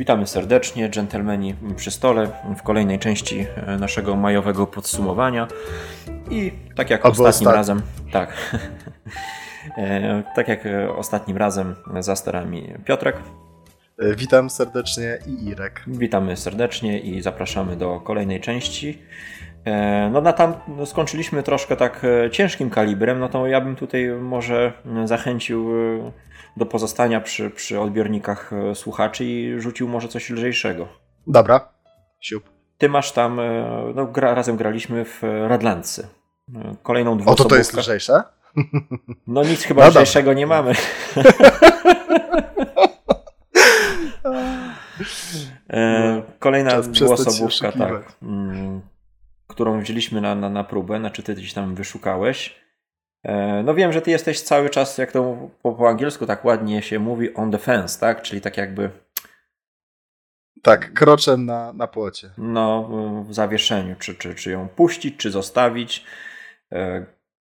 Witamy serdecznie, dżentelmeni przy stole w kolejnej części e, naszego majowego podsumowania. I tak jak Albo ostatnim ostat- razem, tak. E, tak jak e, ostatnim razem za sterami Piotrek. Witam serdecznie i Irek. Witamy serdecznie i zapraszamy do kolejnej części. E, No na tam skończyliśmy troszkę tak e, ciężkim kalibrem, no to ja bym tutaj może zachęcił e, do pozostania przy, przy odbiornikach słuchaczy i rzucił może coś lżejszego. Dobra, siup. Ty masz tam, no gra, razem graliśmy w Radlandsy. Kolejną O, to to jest lżejsze? No nic chyba No dobra. lżejszego nie mamy. Kolejna dwuosobówka, tak, mm, którą wzięliśmy na, na, na próbę, znaczy ty gdzieś tam wyszukałeś. E, No wiem, że ty jesteś cały czas, jak to po, po angielsku tak ładnie się mówi, on the fence, tak? Czyli tak jakby Tak, kroczem na, na płocie. no, w zawieszeniu, czy, czy, czy ją puścić, czy zostawić. E,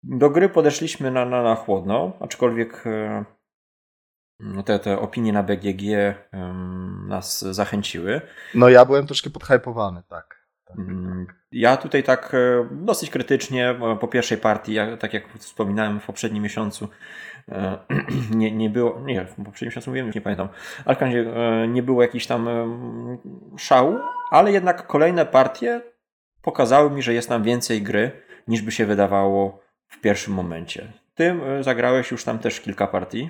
Do gry podeszliśmy na, na, na chłodno, aczkolwiek e, no te, te opinie na BGG nas zachęciły. No ja byłem troszkę podhypowany, tak. Tak. Mm, Ja tutaj tak e, dosyć krytycznie e, po pierwszej partii, tak jak wspominałem w poprzednim miesiącu, e, nie, nie było, nie, w poprzednim miesiącu mówiłem, już nie pamiętam, ale w razie nie było jakiś tam szału, ale jednak kolejne partie pokazały mi, że jest tam więcej gry, niż by się wydawało w pierwszym momencie. Ty e, zagrałeś już tam też kilka partii.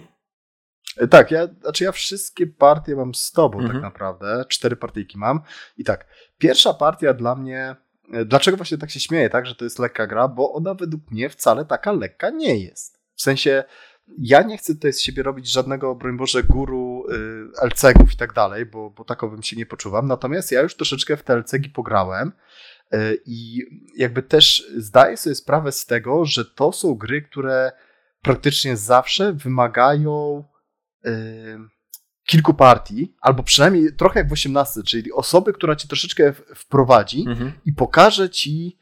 E, Tak, ja, znaczy ja wszystkie partie mam z tobą Mhm. tak naprawdę. Cztery partyjki mam. I tak, pierwsza partia dla mnie. e, Dlaczego właśnie tak się śmieję, tak, że to jest lekka gra? Bo ona według mnie wcale taka lekka nie jest. W sensie, ja nie chcę tutaj z siebie robić żadnego, broń Boże, guru y, LCG-ów i tak dalej, bo, bo takowym się nie poczuwam. Natomiast ja już troszeczkę w te LCG pograłem y, i jakby też zdaję sobie sprawę z tego, że to są gry, które praktycznie zawsze wymagają kilku partii, albo przynajmniej trochę jak w 18, czyli osoby, która cię troszeczkę wprowadzi Mhm. i pokaże ci,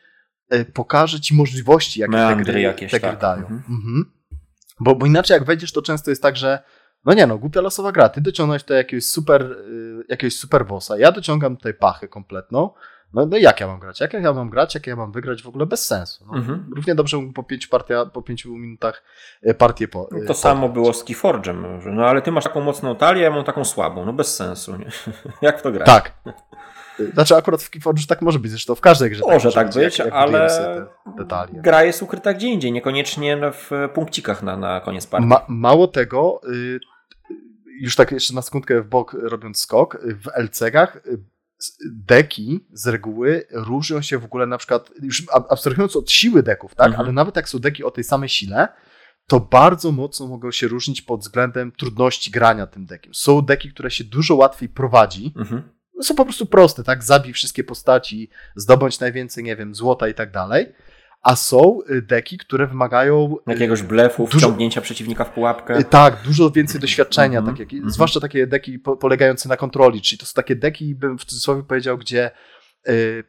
y, pokaże ci możliwości, jakie te Meandry gry, jakieś, te gry tak. dają. Mhm. Mhm. Bo, bo inaczej jak wejdziesz, to często jest tak, że no nie no, głupia losowa gra, ty dociągnąłeś tutaj jakiegoś super, y, jakiegoś super bossa, ja dociągam tutaj pachę kompletną, no, no jak ja mam grać? Jak ja mam grać? Jak ja mam wygrać? W ogóle bez sensu. No, Mhm. Równie dobrze mógłbym po pięciu, partia, po pięciu minutach y, partię po. No y, to samo było z Keyforge'em, no ale ty masz taką mocną talię, ja mam taką słabą, no bez sensu, nie? Jak to grać? Tak. Znaczy akurat w Keyforge tak może być, zresztą w każdej grze Może tak jak- być, jak ale budujemy sobie te detali. gra jest ukryta gdzie indziej, niekoniecznie w punkcikach na, na koniec partii. Ma, mało tego, y, już tak jeszcze na sekundkę w bok robiąc skok, y, w LCG-ach y, deki z reguły różnią się w ogóle na przykład, już ab- abstrahując od siły deków, tak, Mhm. ale nawet jak są deki o tej samej sile, to bardzo mocno mogą się różnić pod względem trudności grania tym dekiem. Są deki, które się dużo łatwiej prowadzi, Mhm. są po prostu proste, tak? Zabij wszystkie postaci, zdobądź najwięcej, nie wiem, złota i tak dalej. A są y, deki, które wymagają y, Jakiegoś blefu, Dużo- wciągnięcia przeciwnika w pułapkę. y, Tak, dużo więcej doświadczenia, Mhm, tak jak, mhm. zwłaszcza takie deki po, polegające na kontroli, czyli to są takie deki, bym w cudzysłowie powiedział, gdzie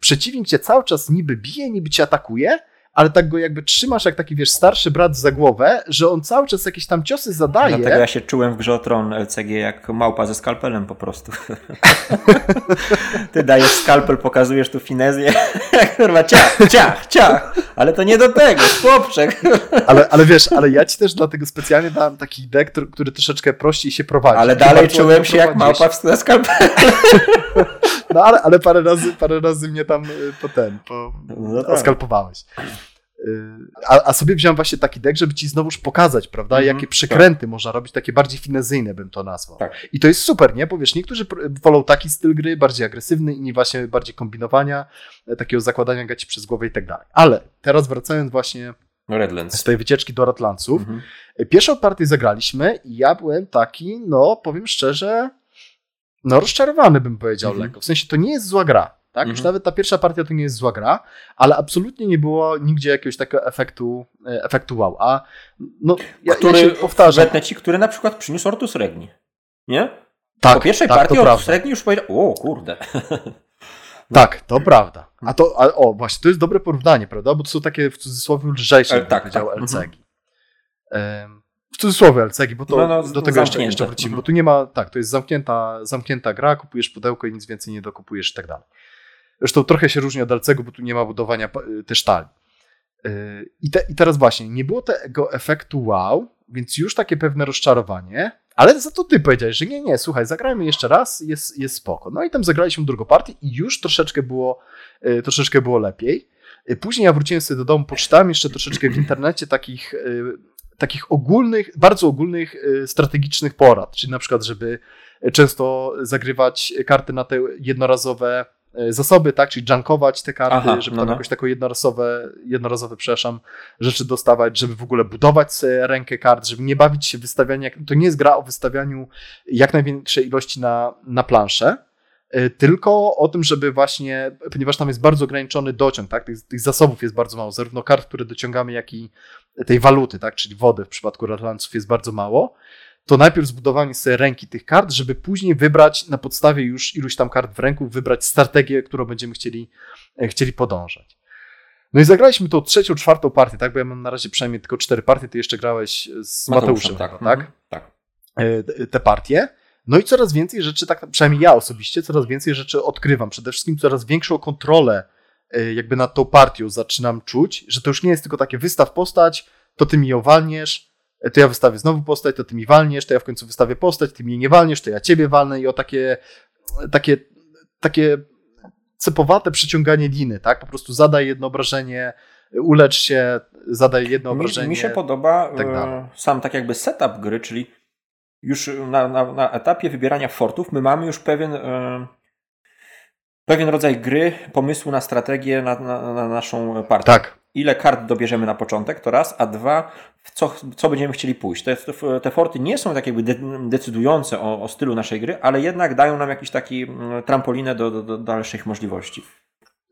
przeciwnik cię cały czas niby bije, niby cię atakuje, ale tak go jakby trzymasz jak taki, wiesz, starszy brat za głowę, że on cały czas jakieś tam ciosy zadaje. Dlatego ja się czułem w grze Tron LCG jak małpa ze skalpelem po prostu. Ty dajesz skalpel, pokazujesz tu finezję, jak kurwa ciach, ciach, ciach, ale to nie do tego, chłopczek. Ale, ale wiesz, ale ja ci też dlatego specjalnie dałem taki deck, który, który troszeczkę prościej się prowadzi. Ale dalej czułem się jak małpa ze skalpelem. No ale, ale parę razy, parę razy mnie tam y, po ten, po, No tak. oskalpowałeś. Y, A, a sobie wziąłem właśnie taki deck, żeby ci znowuż pokazać, prawda, Mhm, jakie przekręty można robić, takie bardziej finezyjne bym to nazwał. Tak. I to jest super, nie? Bo wiesz, niektórzy wolą taki styl gry, bardziej agresywny, inni właśnie bardziej kombinowania, e, takiego zakładania gaci przez głowę i tak dalej. Ale teraz wracając właśnie z Redlands. tej wycieczki do Ratlanców, Mhm. Pierwszą partię zagraliśmy i ja byłem taki, no powiem szczerze, no rozczarowany bym powiedział Mhm. lekko. W sensie to nie jest zła gra, tak? Już Mhm. nawet ta pierwsza partia to nie jest zła gra, ale absolutnie nie było nigdzie jakiegoś takiego efektu, e, efektu wow. A no, ja, Który, ja się powtarzam. ci, który na przykład przyniósł Ortus Regni. Nie? Tak, po pierwszej tak, partii Ortus prawda. Regni już powiedział, o kurde. Tak, to prawda. A to, a, o właśnie, to jest dobre porównanie, prawda? Bo to są takie w cudzysłowie lżejsze, E, bym tak, powiedział, tak, LCG. Em, w cudzysłowie LCG, bo to No, no, do tego jeszcze, jeszcze wrócimy, Mhm. bo tu nie ma, tak, to jest zamknięta, zamknięta gra, kupujesz pudełko i nic więcej nie dokupujesz i tak dalej. Zresztą trochę się różni od LCG, bo tu nie ma budowania y, też talii. Yy, I, te, I teraz właśnie, nie było tego efektu wow, więc już takie pewne rozczarowanie, ale za to ty powiedziałeś, że nie, nie, słuchaj, zagrajmy jeszcze raz, jest, jest spoko. No i tam zagraliśmy drugą partię i już troszeczkę było, yy, troszeczkę było lepiej. Później ja wróciłem sobie do domu, poczytałem jeszcze troszeczkę w internecie takich, takich ogólnych, bardzo ogólnych yy, strategicznych porad, czyli na przykład, żeby często zagrywać karty na te jednorazowe e, zasoby, tak, czyli junkować te karty, Aha, żeby no, tam no. jakoś taką jednorazowe, jednorazowe, przepraszam, rzeczy dostawać, żeby w ogóle budować sobie rękę kart, żeby nie bawić się wystawianiem, to nie jest gra o wystawianiu jak największej ilości na, na planszę, tylko o tym, żeby właśnie, ponieważ tam jest bardzo ograniczony dociąg, tak, tych, tych zasobów jest bardzo mało, zarówno kart, które dociągamy, jak i tej waluty, tak, czyli wody w przypadku ratlanców jest bardzo mało, to najpierw zbudowanie sobie ręki tych kart, żeby później wybrać na podstawie już iluś tam kart w ręku, wybrać strategię, którą będziemy chcieli, e, chcieli podążać. No i zagraliśmy tą trzecią, czwartą partię, tak? Bo ja mam na razie przynajmniej tylko cztery partie, ty jeszcze grałeś z Mateuszem, tak. chyba, tak? Mhm, tak. E, te partie. No i coraz więcej rzeczy, tak przynajmniej ja osobiście, coraz więcej rzeczy odkrywam. Przede wszystkim coraz większą kontrolę e, jakby nad tą partią zaczynam czuć, że to już nie jest tylko takie wystaw postać, to ty mi ją walniesz, e, to ja wystawię znowu postać, to ty mi walniesz, to ja w końcu wystawię postać, ty mi nie walniesz, to ja ciebie walnę i o takie, takie, takie cepowate przyciąganie liny, tak? Po prostu zadaj jedno obrażenie, ulecz się, zadaj jedno Mi, obrażenie. mi się podoba tak e, sam tak jakby setup gry, czyli już na, na, na etapie wybierania fortów my mamy już pewien e, pewien rodzaj gry, pomysłu na strategię na, na, na naszą partię. Tak, Ile kart dobierzemy na początek, to raz, a dwa, w co, co będziemy chcieli pójść. Te, te, forty nie są tak jakby de, decydujące o, o stylu naszej gry, ale jednak dają nam jakiś taki trampolinę do, do, do dalszych możliwości.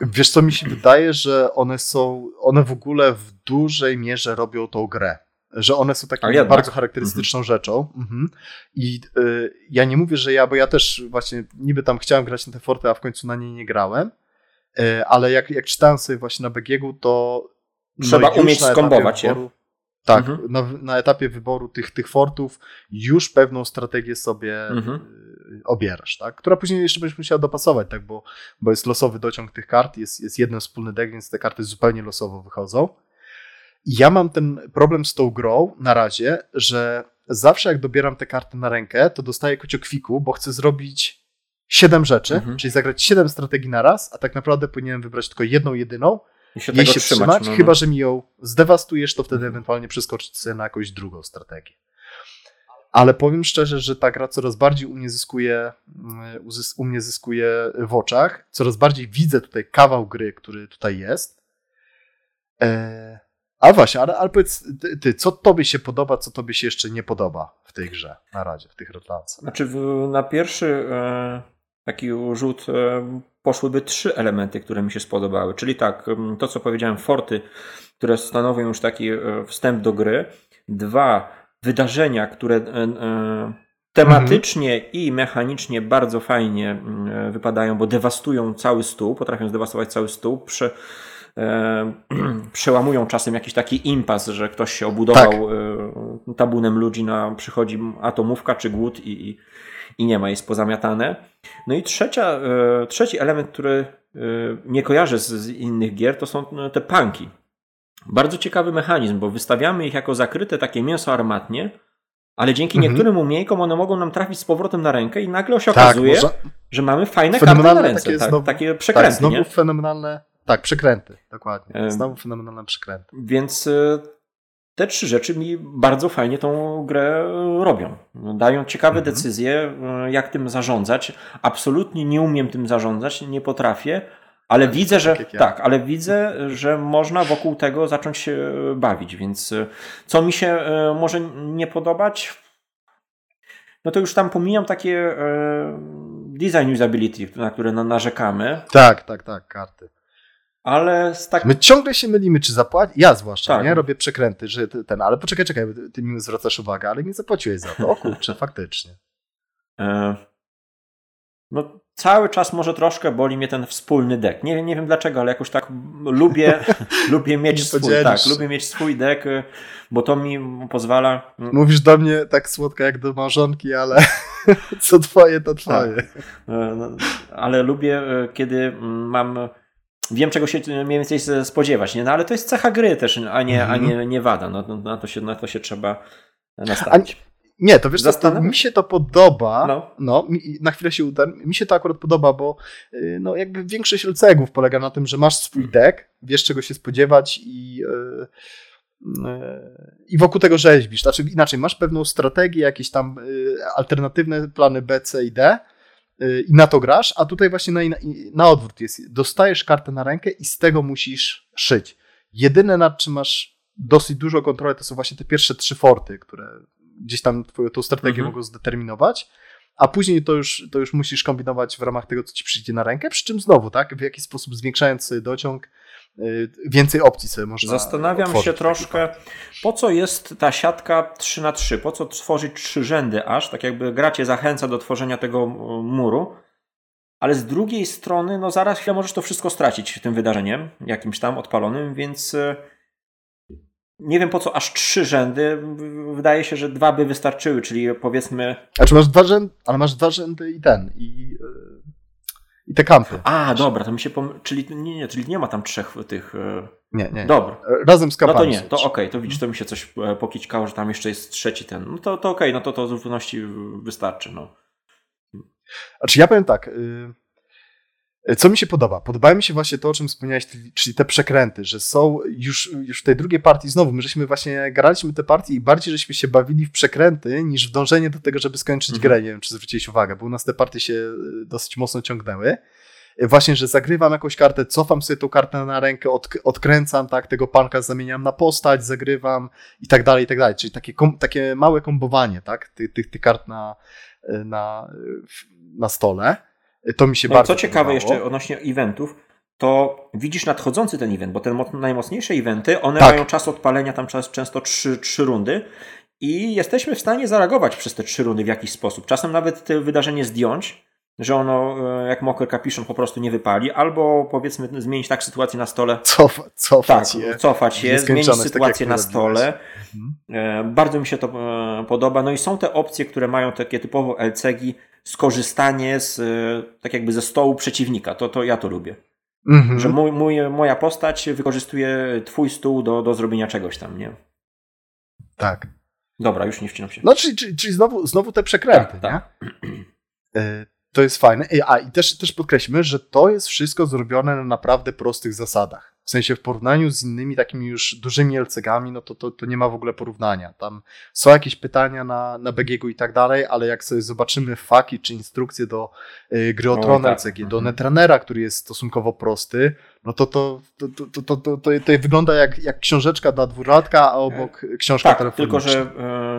Wiesz co mi się wydaje, że one są, one w ogóle w dużej mierze robią tą grę. Że one są taką bardzo charakterystyczną rzeczą. Mhm. I y, ja nie mówię, że ja, bo ja też właśnie niby tam chciałem grać na te forty, a w końcu na nie nie grałem. Y, ale jak, jak czytałem sobie właśnie na BGG, to Trzeba już umieć skombować je. wyboru- Tak, Mhm. na, na etapie wyboru tych, tych fortów już pewną strategię sobie Mhm. y, obierasz, tak? która później jeszcze będziesz musiał dopasować, tak? bo, bo jest losowy dociąg tych kart, jest, jest jeden wspólny deck, więc te karty zupełnie losowo wychodzą. Ja mam ten problem z tą grą na razie, że zawsze jak dobieram te karty na rękę, to dostaję kociokwiku, bo chcę zrobić siedem rzeczy, Mhm. czyli zagrać siedem strategii na raz, a tak naprawdę powinienem wybrać tylko jedną, jedyną, I się jej się trzymać. trzymać, no, no. chyba że mi ją zdewastujesz, to wtedy Mhm. ewentualnie przeskoczyć sobie na jakąś drugą strategię. Ale powiem szczerze, że ta gra coraz bardziej u mnie zyskuje, mm, u mnie zyskuje w oczach. Coraz bardziej widzę tutaj kawał gry, który tutaj jest. E, a właśnie, ale, ale powiedz ty, co tobie się podoba, co tobie się jeszcze nie podoba w tej grze na razie, w tych rotacjach? Znaczy, w, na pierwszy e, taki rzut e, poszłyby trzy elementy, które mi się spodobały. Czyli tak, to co powiedziałem, forty, które stanowią już taki e, wstęp do gry. Dwa, wydarzenia, które tematycznie i mechanicznie bardzo fajnie wypadają, bo dewastują cały stół, potrafią zdewastować cały stół. Prze, przełamują czasem jakiś taki impas, że ktoś się obudował e, tabunem ludzi, na, przychodzi atomówka czy głód i, i, i nie ma, jest pozamiatane. No i trzecia, e, trzeci element, który e, nie kojarzę z, z innych gier, to są e, te punki. Bardzo ciekawy mechanizm, bo wystawiamy ich jako zakryte takie mięso armatnie, ale dzięki Mhm. niektórym umiejkom one mogą nam trafić z powrotem na rękę i nagle się Tak, okazuje, można- że mamy fajne karty na ręce. takie tak, znowu- takie tak, przekręty, znowu nie? fenomenalne, tak, przekręty, dokładnie. Znowu fenomenalne przekręty. Więc e, te trzy rzeczy mi bardzo fajnie tą grę robią. Dają ciekawe Mhm. decyzje, e, jak tym zarządzać. Absolutnie nie umiem tym zarządzać, nie potrafię, ale widzę, że jak ja. tak, ale widzę, że można wokół tego zacząć się bawić. Więc co mi się może nie podobać? No to już tam pomijam takie design usability, na które na- narzekamy, Tak, tak, tak, karty. Ale z tak My ciągle się mylimy, czy zapłacić. Ja zwłaszcza, Tak. nie? Robię przekręty, że ten, ale poczekaj, czekaj, ty mi zwracasz uwagę, ale nie zapłaciłeś za to. O kurczę, faktycznie. E, no cały czas może troszkę boli mnie ten wspólny deck. Nie, nie wiem dlaczego, ale jakoś tak lubię, lubię mieć swój, tak, lubię mieć swój deck, y, bo to mi pozwala. Mm. Mówisz do mnie tak słodko jak do małżonki, ale co twoje, to twoje. Tak. No, ale lubię, kiedy mam wiem czego się mniej więcej spodziewać, nie? No ale to jest cecha gry też, a nie, mhm. a nie, nie wada. No, na, to się, na to się trzeba nastawić. A, nie, to wiesz co, mi się to podoba, no, no mi, na chwilę się uda, mi się to akurat podoba, bo y, no jakby większość LCG-ów polega na tym, że masz swój deck, wiesz czego się spodziewać i yy, i wokół tego rzeźbisz. Znaczy inaczej, masz pewną strategię, jakieś tam alternatywne plany B, C i D, i na to grasz, a tutaj właśnie na, na odwrót jest. Dostajesz kartę na rękę i z tego musisz szyć. Jedyne nad czym masz dosyć dużo kontroli to są właśnie te pierwsze trzy forty, które gdzieś tam twoją tą strategię mhm. mogą zdeterminować, a później to już, to już musisz kombinować w ramach tego, co ci przyjdzie na rękę, przy czym znowu, tak, w jakiś sposób zwiększając sobie dociąg, więcej opcji sobie można Zastanawiam się troszkę, po co jest ta siatka 3 na 3 po co tworzyć trzy rzędy aż, tak jakby gra cię zachęca do tworzenia tego muru, ale z drugiej strony, no zaraz chwilę możesz to wszystko stracić tym wydarzeniem, jakimś tam odpalonym, więc y, nie wiem po co aż trzy rzędy. Wydaje się, że dwa by wystarczyły, czyli powiedzmy. A czy masz dwa rzędy, ale masz dwa rzędy i ten, i y, i te kampy. A, dobra, to mi się pom... czyli nie, nie, czyli nie ma tam trzech tych. E, nie, nie. Dobra. Razem z kampami. No to nie, to okej, okay, to widzisz, to mi się coś e, pokićkało, że tam jeszcze jest trzeci ten. No to, to okej, okay, no to to w zupełności wystarczy. No. Znaczy ja powiem tak. Y co mi się podoba? Podoba mi się właśnie to, o czym wspomniałeś, czyli te przekręty, że są już, już w tej drugiej partii znowu, my żeśmy właśnie graliśmy te partie i bardziej żeśmy się bawili w przekręty niż w dążenie do tego, żeby skończyć mhm. grę. Nie wiem, czy zwróciłeś uwagę, bo u nas te partie się e, dosyć mocno ciągnęły. E, właśnie, że zagrywam jakąś kartę, cofam sobie tą kartę na rękę, od, odkręcam, tak, tego panka zamieniam na postać, zagrywam i tak dalej, i tak dalej. Czyli takie, kom, takie małe kombowanie, tak, tych, tych, tych kart na, e, na, na stole. To mi się no bardzo Co ciekawe jeszcze odnośnie eventów, to widzisz nadchodzący ten event, bo te najmocniejsze eventy, one tak. mają czas odpalenia tam czas, często 3, 3 rundy i jesteśmy w stanie zareagować przez te 3 rundy w jakiś sposób. Czasem nawet to wydarzenie zdjąć, że ono e, jak Mocker Capiszon po prostu nie wypali, albo powiedzmy zmienić tak sytuację na stole. Cofa, cofać tak, je. Cofać je, zmienić tak sytuację tak na stole. Mhm. Bardzo mi się to e, podoba. No i są te opcje, które mają takie typowo LCG, skorzystanie z, tak jakby ze stołu przeciwnika. To, to ja to lubię. Mhm. Że mój, mój, moja postać wykorzystuje twój stół do, do zrobienia czegoś tam, nie? Tak. Dobra, już nie wcinam się. No, czyli, czyli, czyli znowu, znowu te przekręty, tak, tak. E, to jest fajne. A i też, też podkreślmy, że to jest wszystko zrobione na naprawdę prostych zasadach. W sensie w porównaniu z innymi takimi już dużymi LCG-ami, no to, to, to nie ma w ogóle porównania. Tam są jakieś pytania na, na BGG i tak dalej, ale jak sobie zobaczymy faki czy instrukcje do y, gry o Tron tak. LCG, do mhm. Netrunnera, który jest stosunkowo prosty, no to to, to, to, to, to, to, to wygląda jak, jak książeczka dla dwulatka, a obok książka tak, tylko że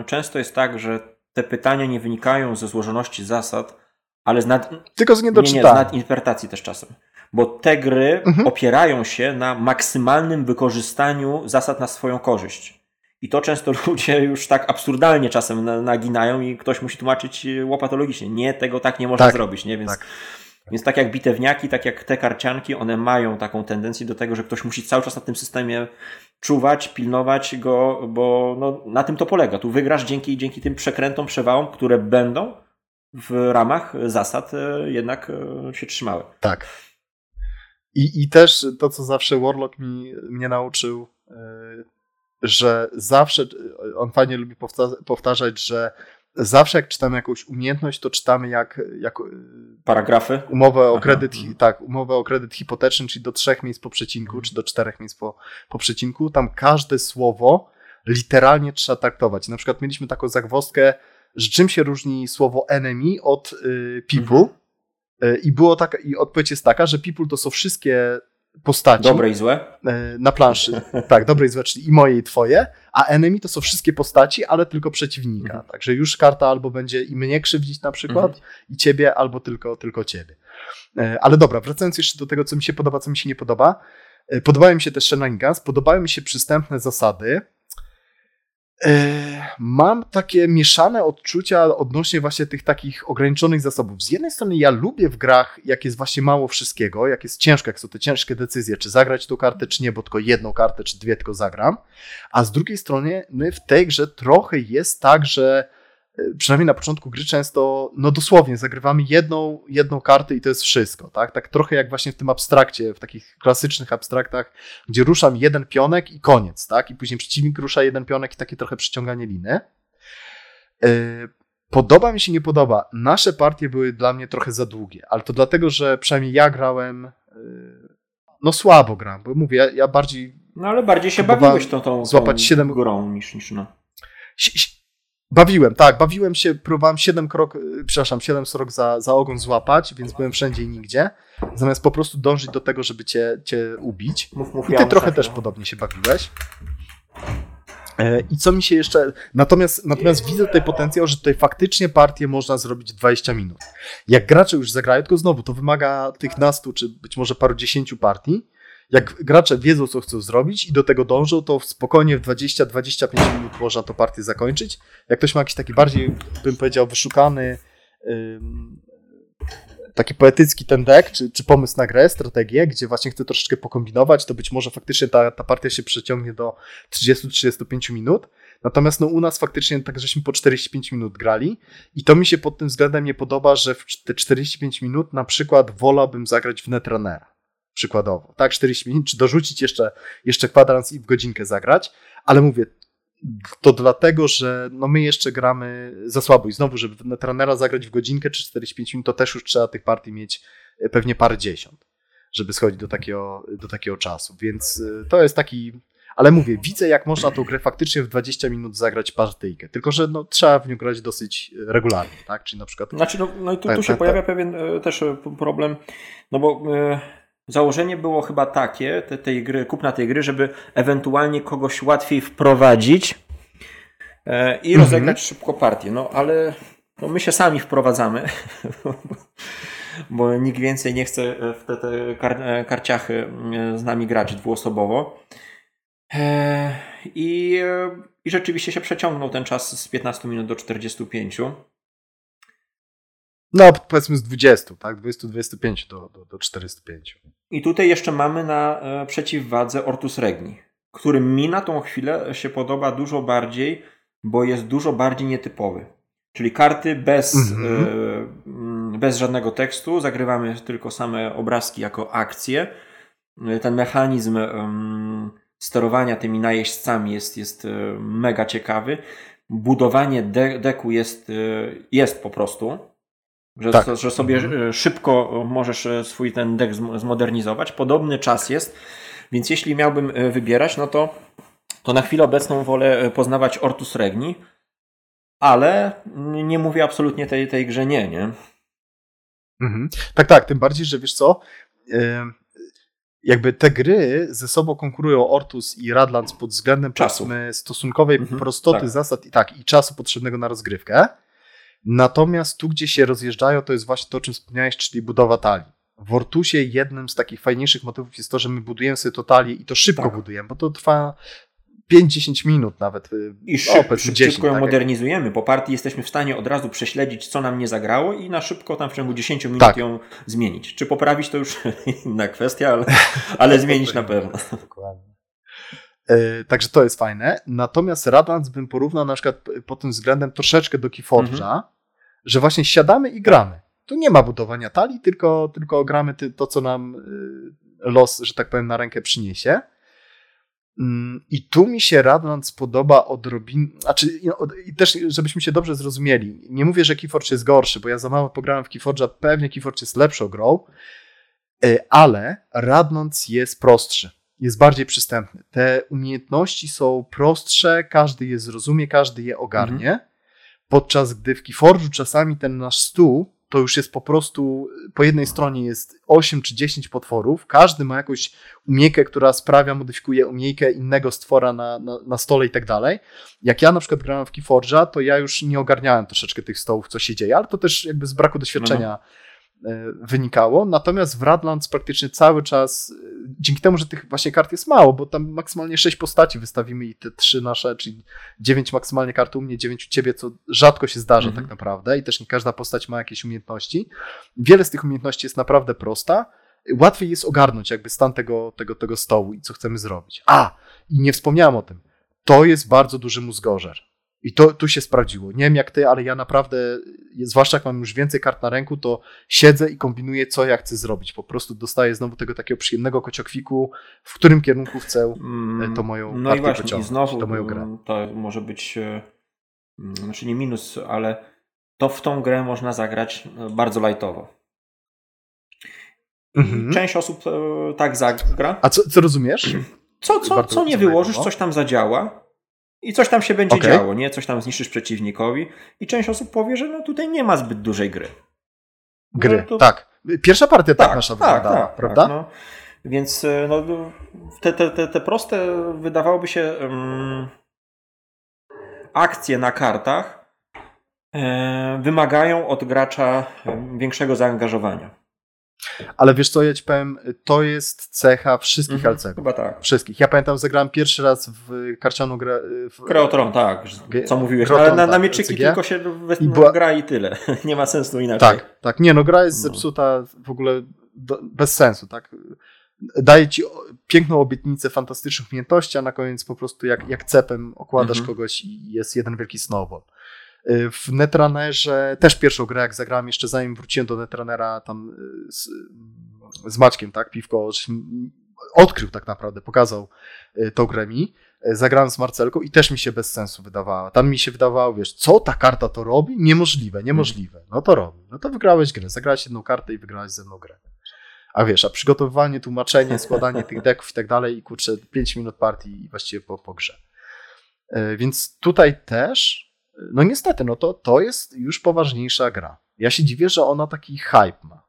y, często jest tak, że te pytania nie wynikają ze złożoności zasad, ale z nad... Tylko z niedoczytania. Nie, nie, z nadinterpretacji też czasem bo te gry mhm. opierają się na maksymalnym wykorzystaniu zasad na swoją korzyść. I to często ludzie już tak absurdalnie czasem naginają i ktoś musi tłumaczyć e, łopatologicznie. Nie, tego tak nie można tak, zrobić, nie? Więc tak. Więc tak jak bitewniaki, tak jak te karcianki, one mają taką tendencję do tego, że ktoś musi cały czas na tym systemie czuwać, pilnować go, bo no, na tym to polega. Tu wygrasz dzięki, dzięki tym przekrętom, przewałom, które będą w ramach zasad e, jednak e, się trzymały. Tak. I, I też to, co zawsze Warlock mi, mnie nauczył, e, że zawsze, on fajnie lubi powtarzać, że zawsze jak czytamy jakąś umiejętność, to czytamy jak, jak paragrafy. Umowę o kredyt, Aha. tak, umowę o kredyt hipoteczny, czyli do trzech miejsc po przecinku, mhm. czy do czterech miejsc po, po przecinku. Tam każde słowo literalnie trzeba traktować. Na przykład mieliśmy taką zagwozdkę, że czym się różni słowo enemy od y, people. Mhm. E, I było taka, i odpowiedź jest taka, że people to są wszystkie postaci. Dobre i złe? E, na planszy. tak, dobre i złe, czyli i moje, i twoje. A enemy to są wszystkie postaci, ale tylko przeciwnika. Mhm. Także już karta albo będzie i mnie krzywdzić na przykład, mhm. i ciebie, albo tylko, tylko ciebie. E, ale dobra, wracając jeszcze do tego, co mi się podoba, co mi się nie podoba. Podobały mi się też shenanigans, podobały mi się przystępne zasady. E, mam takie mieszane odczucia odnośnie właśnie tych takich ograniczonych zasobów. Z jednej strony ja lubię w grach, jak jest właśnie mało wszystkiego, jak jest ciężko, jak są te ciężkie decyzje, czy zagrać tą kartę, czy nie, bo tylko jedną kartę, czy dwie tylko zagram. A z drugiej strony my w tej grze trochę jest tak, że przynajmniej na początku gry często, no dosłownie, zagrywamy jedną, jedną kartę i to jest wszystko, tak? Tak trochę jak właśnie w tym abstrakcie, w takich klasycznych abstraktach, gdzie ruszam jeden pionek i koniec, tak? I później przeciwnik rusza jeden pionek i takie trochę przyciąganie liny. Y, podoba mi się, nie podoba. Nasze partie były dla mnie trochę za długie, ale to dlatego, że przynajmniej ja grałem, y, no słabo gram, bo mówię, ja, ja bardziej... No ale bardziej się bawiłeś tą, tą, tą złapać 7 grą niż, niż no. Bawiłem, tak, bawiłem się, próbowałem 7 krok, y, przepraszam, 7 srok za, za ogon złapać, więc byłem wszędzie i nigdzie, zamiast po prostu dążyć do tego, żeby cię, cię ubić. Mów, mów, I ty ja trochę też podobnie się bawiłeś. E, I co mi się jeszcze. Natomiast, natomiast widzę tutaj potencjał, że tutaj faktycznie partię można zrobić 20 minut. Jak gracze już zagrają, tylko znowu to wymaga tych nastu, czy być może paru dziesięciu partii jak gracze wiedzą, co chcą zrobić i do tego dążą, to spokojnie w 20-25 minut można to partię zakończyć. Jak ktoś ma jakiś taki bardziej, bym powiedział, wyszukany, taki poetycki ten deck, czy, czy pomysł na grę, strategię, gdzie właśnie chce troszeczkę pokombinować, to być może faktycznie ta, ta partia się przeciągnie do 30-35 minut. Natomiast no, u nas faktycznie tak, żeśmy po 45 minut grali i to mi się pod tym względem nie podoba, że w te 45 minut na przykład wolałbym zagrać w Netrunnera przykładowo, tak, 40 minut, czy dorzucić jeszcze, jeszcze kwadrans i w godzinkę zagrać, ale mówię, to dlatego, że no my jeszcze gramy za słabo. I znowu, żeby na trenera zagrać w godzinkę czy 45 minut, to też już trzeba tych partii mieć e, pewnie parę dziesiąt, żeby schodzić do takiego, do takiego czasu, więc e, to jest taki, ale mówię, widzę jak można tą grę faktycznie w 20 minut zagrać partyjkę, tylko że no, trzeba w nią grać dosyć regularnie, tak, czyli na przykład... Znaczy, no, no i tu, tu się pojawia pewien e, też problem, no bo... Założenie było chyba takie, te, tej gry, kupna tej gry, żeby ewentualnie kogoś łatwiej wprowadzić e, i mhm. rozegrać szybko partię. No ale no, my się sami wprowadzamy, bo nikt więcej nie chce w te, te kar, e, karciachy e, z nami grać dwuosobowo. E, I, e, I rzeczywiście się przeciągnął ten czas z 15 minut do 45. No, powiedzmy z 20, tak? 20-25 do, do, do 405. I tutaj jeszcze mamy na e, przeciwwadze Ortus Regni, który mi na tą chwilę się podoba dużo bardziej, bo jest dużo bardziej nietypowy. Czyli karty bez, mm-hmm. bez żadnego tekstu, zagrywamy tylko same obrazki jako akcje. E, ten mechanizm sterowania tymi najeźdźcami jest, jest mega ciekawy. Budowanie de- deku jest, jest po prostu. Że, tak. że sobie mhm. szybko możesz e, swój ten deck zmodernizować. Podobny czas jest, więc jeśli miałbym e, wybierać, no to, to na chwilę obecną wolę e, poznawać Ortus Regni, ale nie mówię absolutnie tej, tej grze nie, nie? Mhm. Tak, tak, tym bardziej, że wiesz co, jakby te gry ze sobą konkurują Ortus i Radlands pod względem czasu. stosunkowej mhm, prostoty tak. zasad i tak, i czasu potrzebnego na rozgrywkę. Natomiast tu, gdzie się rozjeżdżają, to jest właśnie to, o czym wspomniałeś, czyli budowa talii. W Ortusie jednym z takich fajniejszych motywów jest to, że my budujemy sobie to talię i to szybko tak. budujemy, bo to trwa 5-10 minut nawet. Y, I szyb, szyb, 10, szybko ją tak modernizujemy. Po partii jesteśmy w stanie od razu prześledzić, co nam nie zagrało i na szybko tam w ciągu 10 minut tak. ją zmienić. Czy poprawić to już inna kwestia, ale, ale zmienić na pewno. Dokładnie. E, także to jest fajne. Natomiast Radlands bym porównał na przykład pod tym względem troszeczkę do Keyforge'a, mhm. że właśnie siadamy i gramy. Tu nie ma budowania talii, tylko, tylko gramy to, co nam y, los, że tak powiem, na rękę przyniesie. Mm, I tu mi się Radlands podoba odrobinę, znaczy, i też żebyśmy się dobrze zrozumieli, nie mówię, że Keyforge jest gorszy, bo ja za mało pograłem w Keyforge'a, pewnie Keyforge jest lepszą grą, e, ale Radlands jest prostszy jest bardziej przystępny. Te umiejętności są prostsze, każdy je zrozumie, każdy je ogarnie. Mhm. Podczas gdy w Keyforge'u czasami ten nasz stół to już jest po prostu, po jednej stronie jest 8 czy 10 potworów, każdy ma jakąś umiejkę, która sprawia, modyfikuje umiejkę innego stwora na, na, na stole i tak dalej. Jak ja na przykład grałem w Keyforge'a, to ja już nie ogarniałem troszeczkę tych stołów, co się dzieje, ale to też jakby z braku doświadczenia no. No wynikało. Natomiast w Radlands praktycznie cały czas, dzięki temu, że tych właśnie kart jest mało, bo tam maksymalnie 6 postaci wystawimy i te trzy nasze, czyli 9 maksymalnie kart u mnie, 9 u ciebie, co rzadko się zdarza mhm. tak naprawdę i też nie każda postać ma jakieś umiejętności. Wiele z tych umiejętności jest naprawdę prosta. Łatwiej jest ogarnąć jakby stan tego, tego, tego stołu i co chcemy zrobić. A, i nie wspomniałem o tym. To jest bardzo duży mózgorzer. I to tu się sprawdziło. Nie wiem jak ty, ale ja naprawdę, zwłaszcza jak mam już więcej kart na ręku, to siedzę i kombinuję, co ja chcę zrobić. Po prostu dostaję znowu tego takiego przyjemnego kociokwiku, w którym kierunku chcę mm, to moją No i właśnie, i znowu to, moją grę. to może być, e, mm, znaczy nie minus, ale to w tą grę można zagrać e, bardzo lightowo. Mhm. Część osób e, tak zagra. A co, co rozumiesz? Co, co, co nie wyłożysz, coś tam zadziała i coś tam się będzie okay. działo, nie? Coś tam zniszczysz przeciwnikowi i część osób powie, że no tutaj nie ma zbyt dużej gry. Gry, no to... tak. Pierwsza partia tak, tak nasza tak, wyglądała, tak, prawda? Tak, no. Więc e, no, te, te, te, te proste wydawałoby się um, akcje na kartach e, wymagają od gracza większego zaangażowania. Ale wiesz co, ja ci powiem, to jest cecha wszystkich mhm, LCG. Chyba tak. Wszystkich. Ja pamiętam, zagrałem pierwszy raz w karcianą grę. W... Kreotron, tak. Co mówiłeś. Kreotron, ale na, na tak, mieczyki LCG. tylko się I była... gra i tyle. Nie ma sensu inaczej. Tak, tak. Nie, no gra jest no. zepsuta w ogóle do, bez sensu, tak? Daje ci piękną obietnicę fantastycznych umiejętności, a na koniec po prostu jak, jak cepem okładasz mhm. kogoś i jest jeden wielki snowball. Y, w Netrunnerze też pierwszą grę, jak zagrałem jeszcze zanim wróciłem do Netrunnera tam y, z, z Maćkiem, tak, Piwko, odkrył tak naprawdę, pokazał y, tą grę mi. Zagrałem z Marcelką i też mi się bez sensu wydawała. Tam mi się wydawało, wiesz, co ta karta to robi? Niemożliwe, niemożliwe. No to robi. No to wygrałeś grę. Zagrałeś jedną kartę i wygrałeś ze mną grę. A wiesz, a przygotowywanie, tłumaczenie, składanie tych deków i tak dalej i kurczę, 5 minut partii i właściwie po, po grze. Więc tutaj też no niestety, no to, to jest już poważniejsza gra. Ja się dziwię, że ona taki hype ma.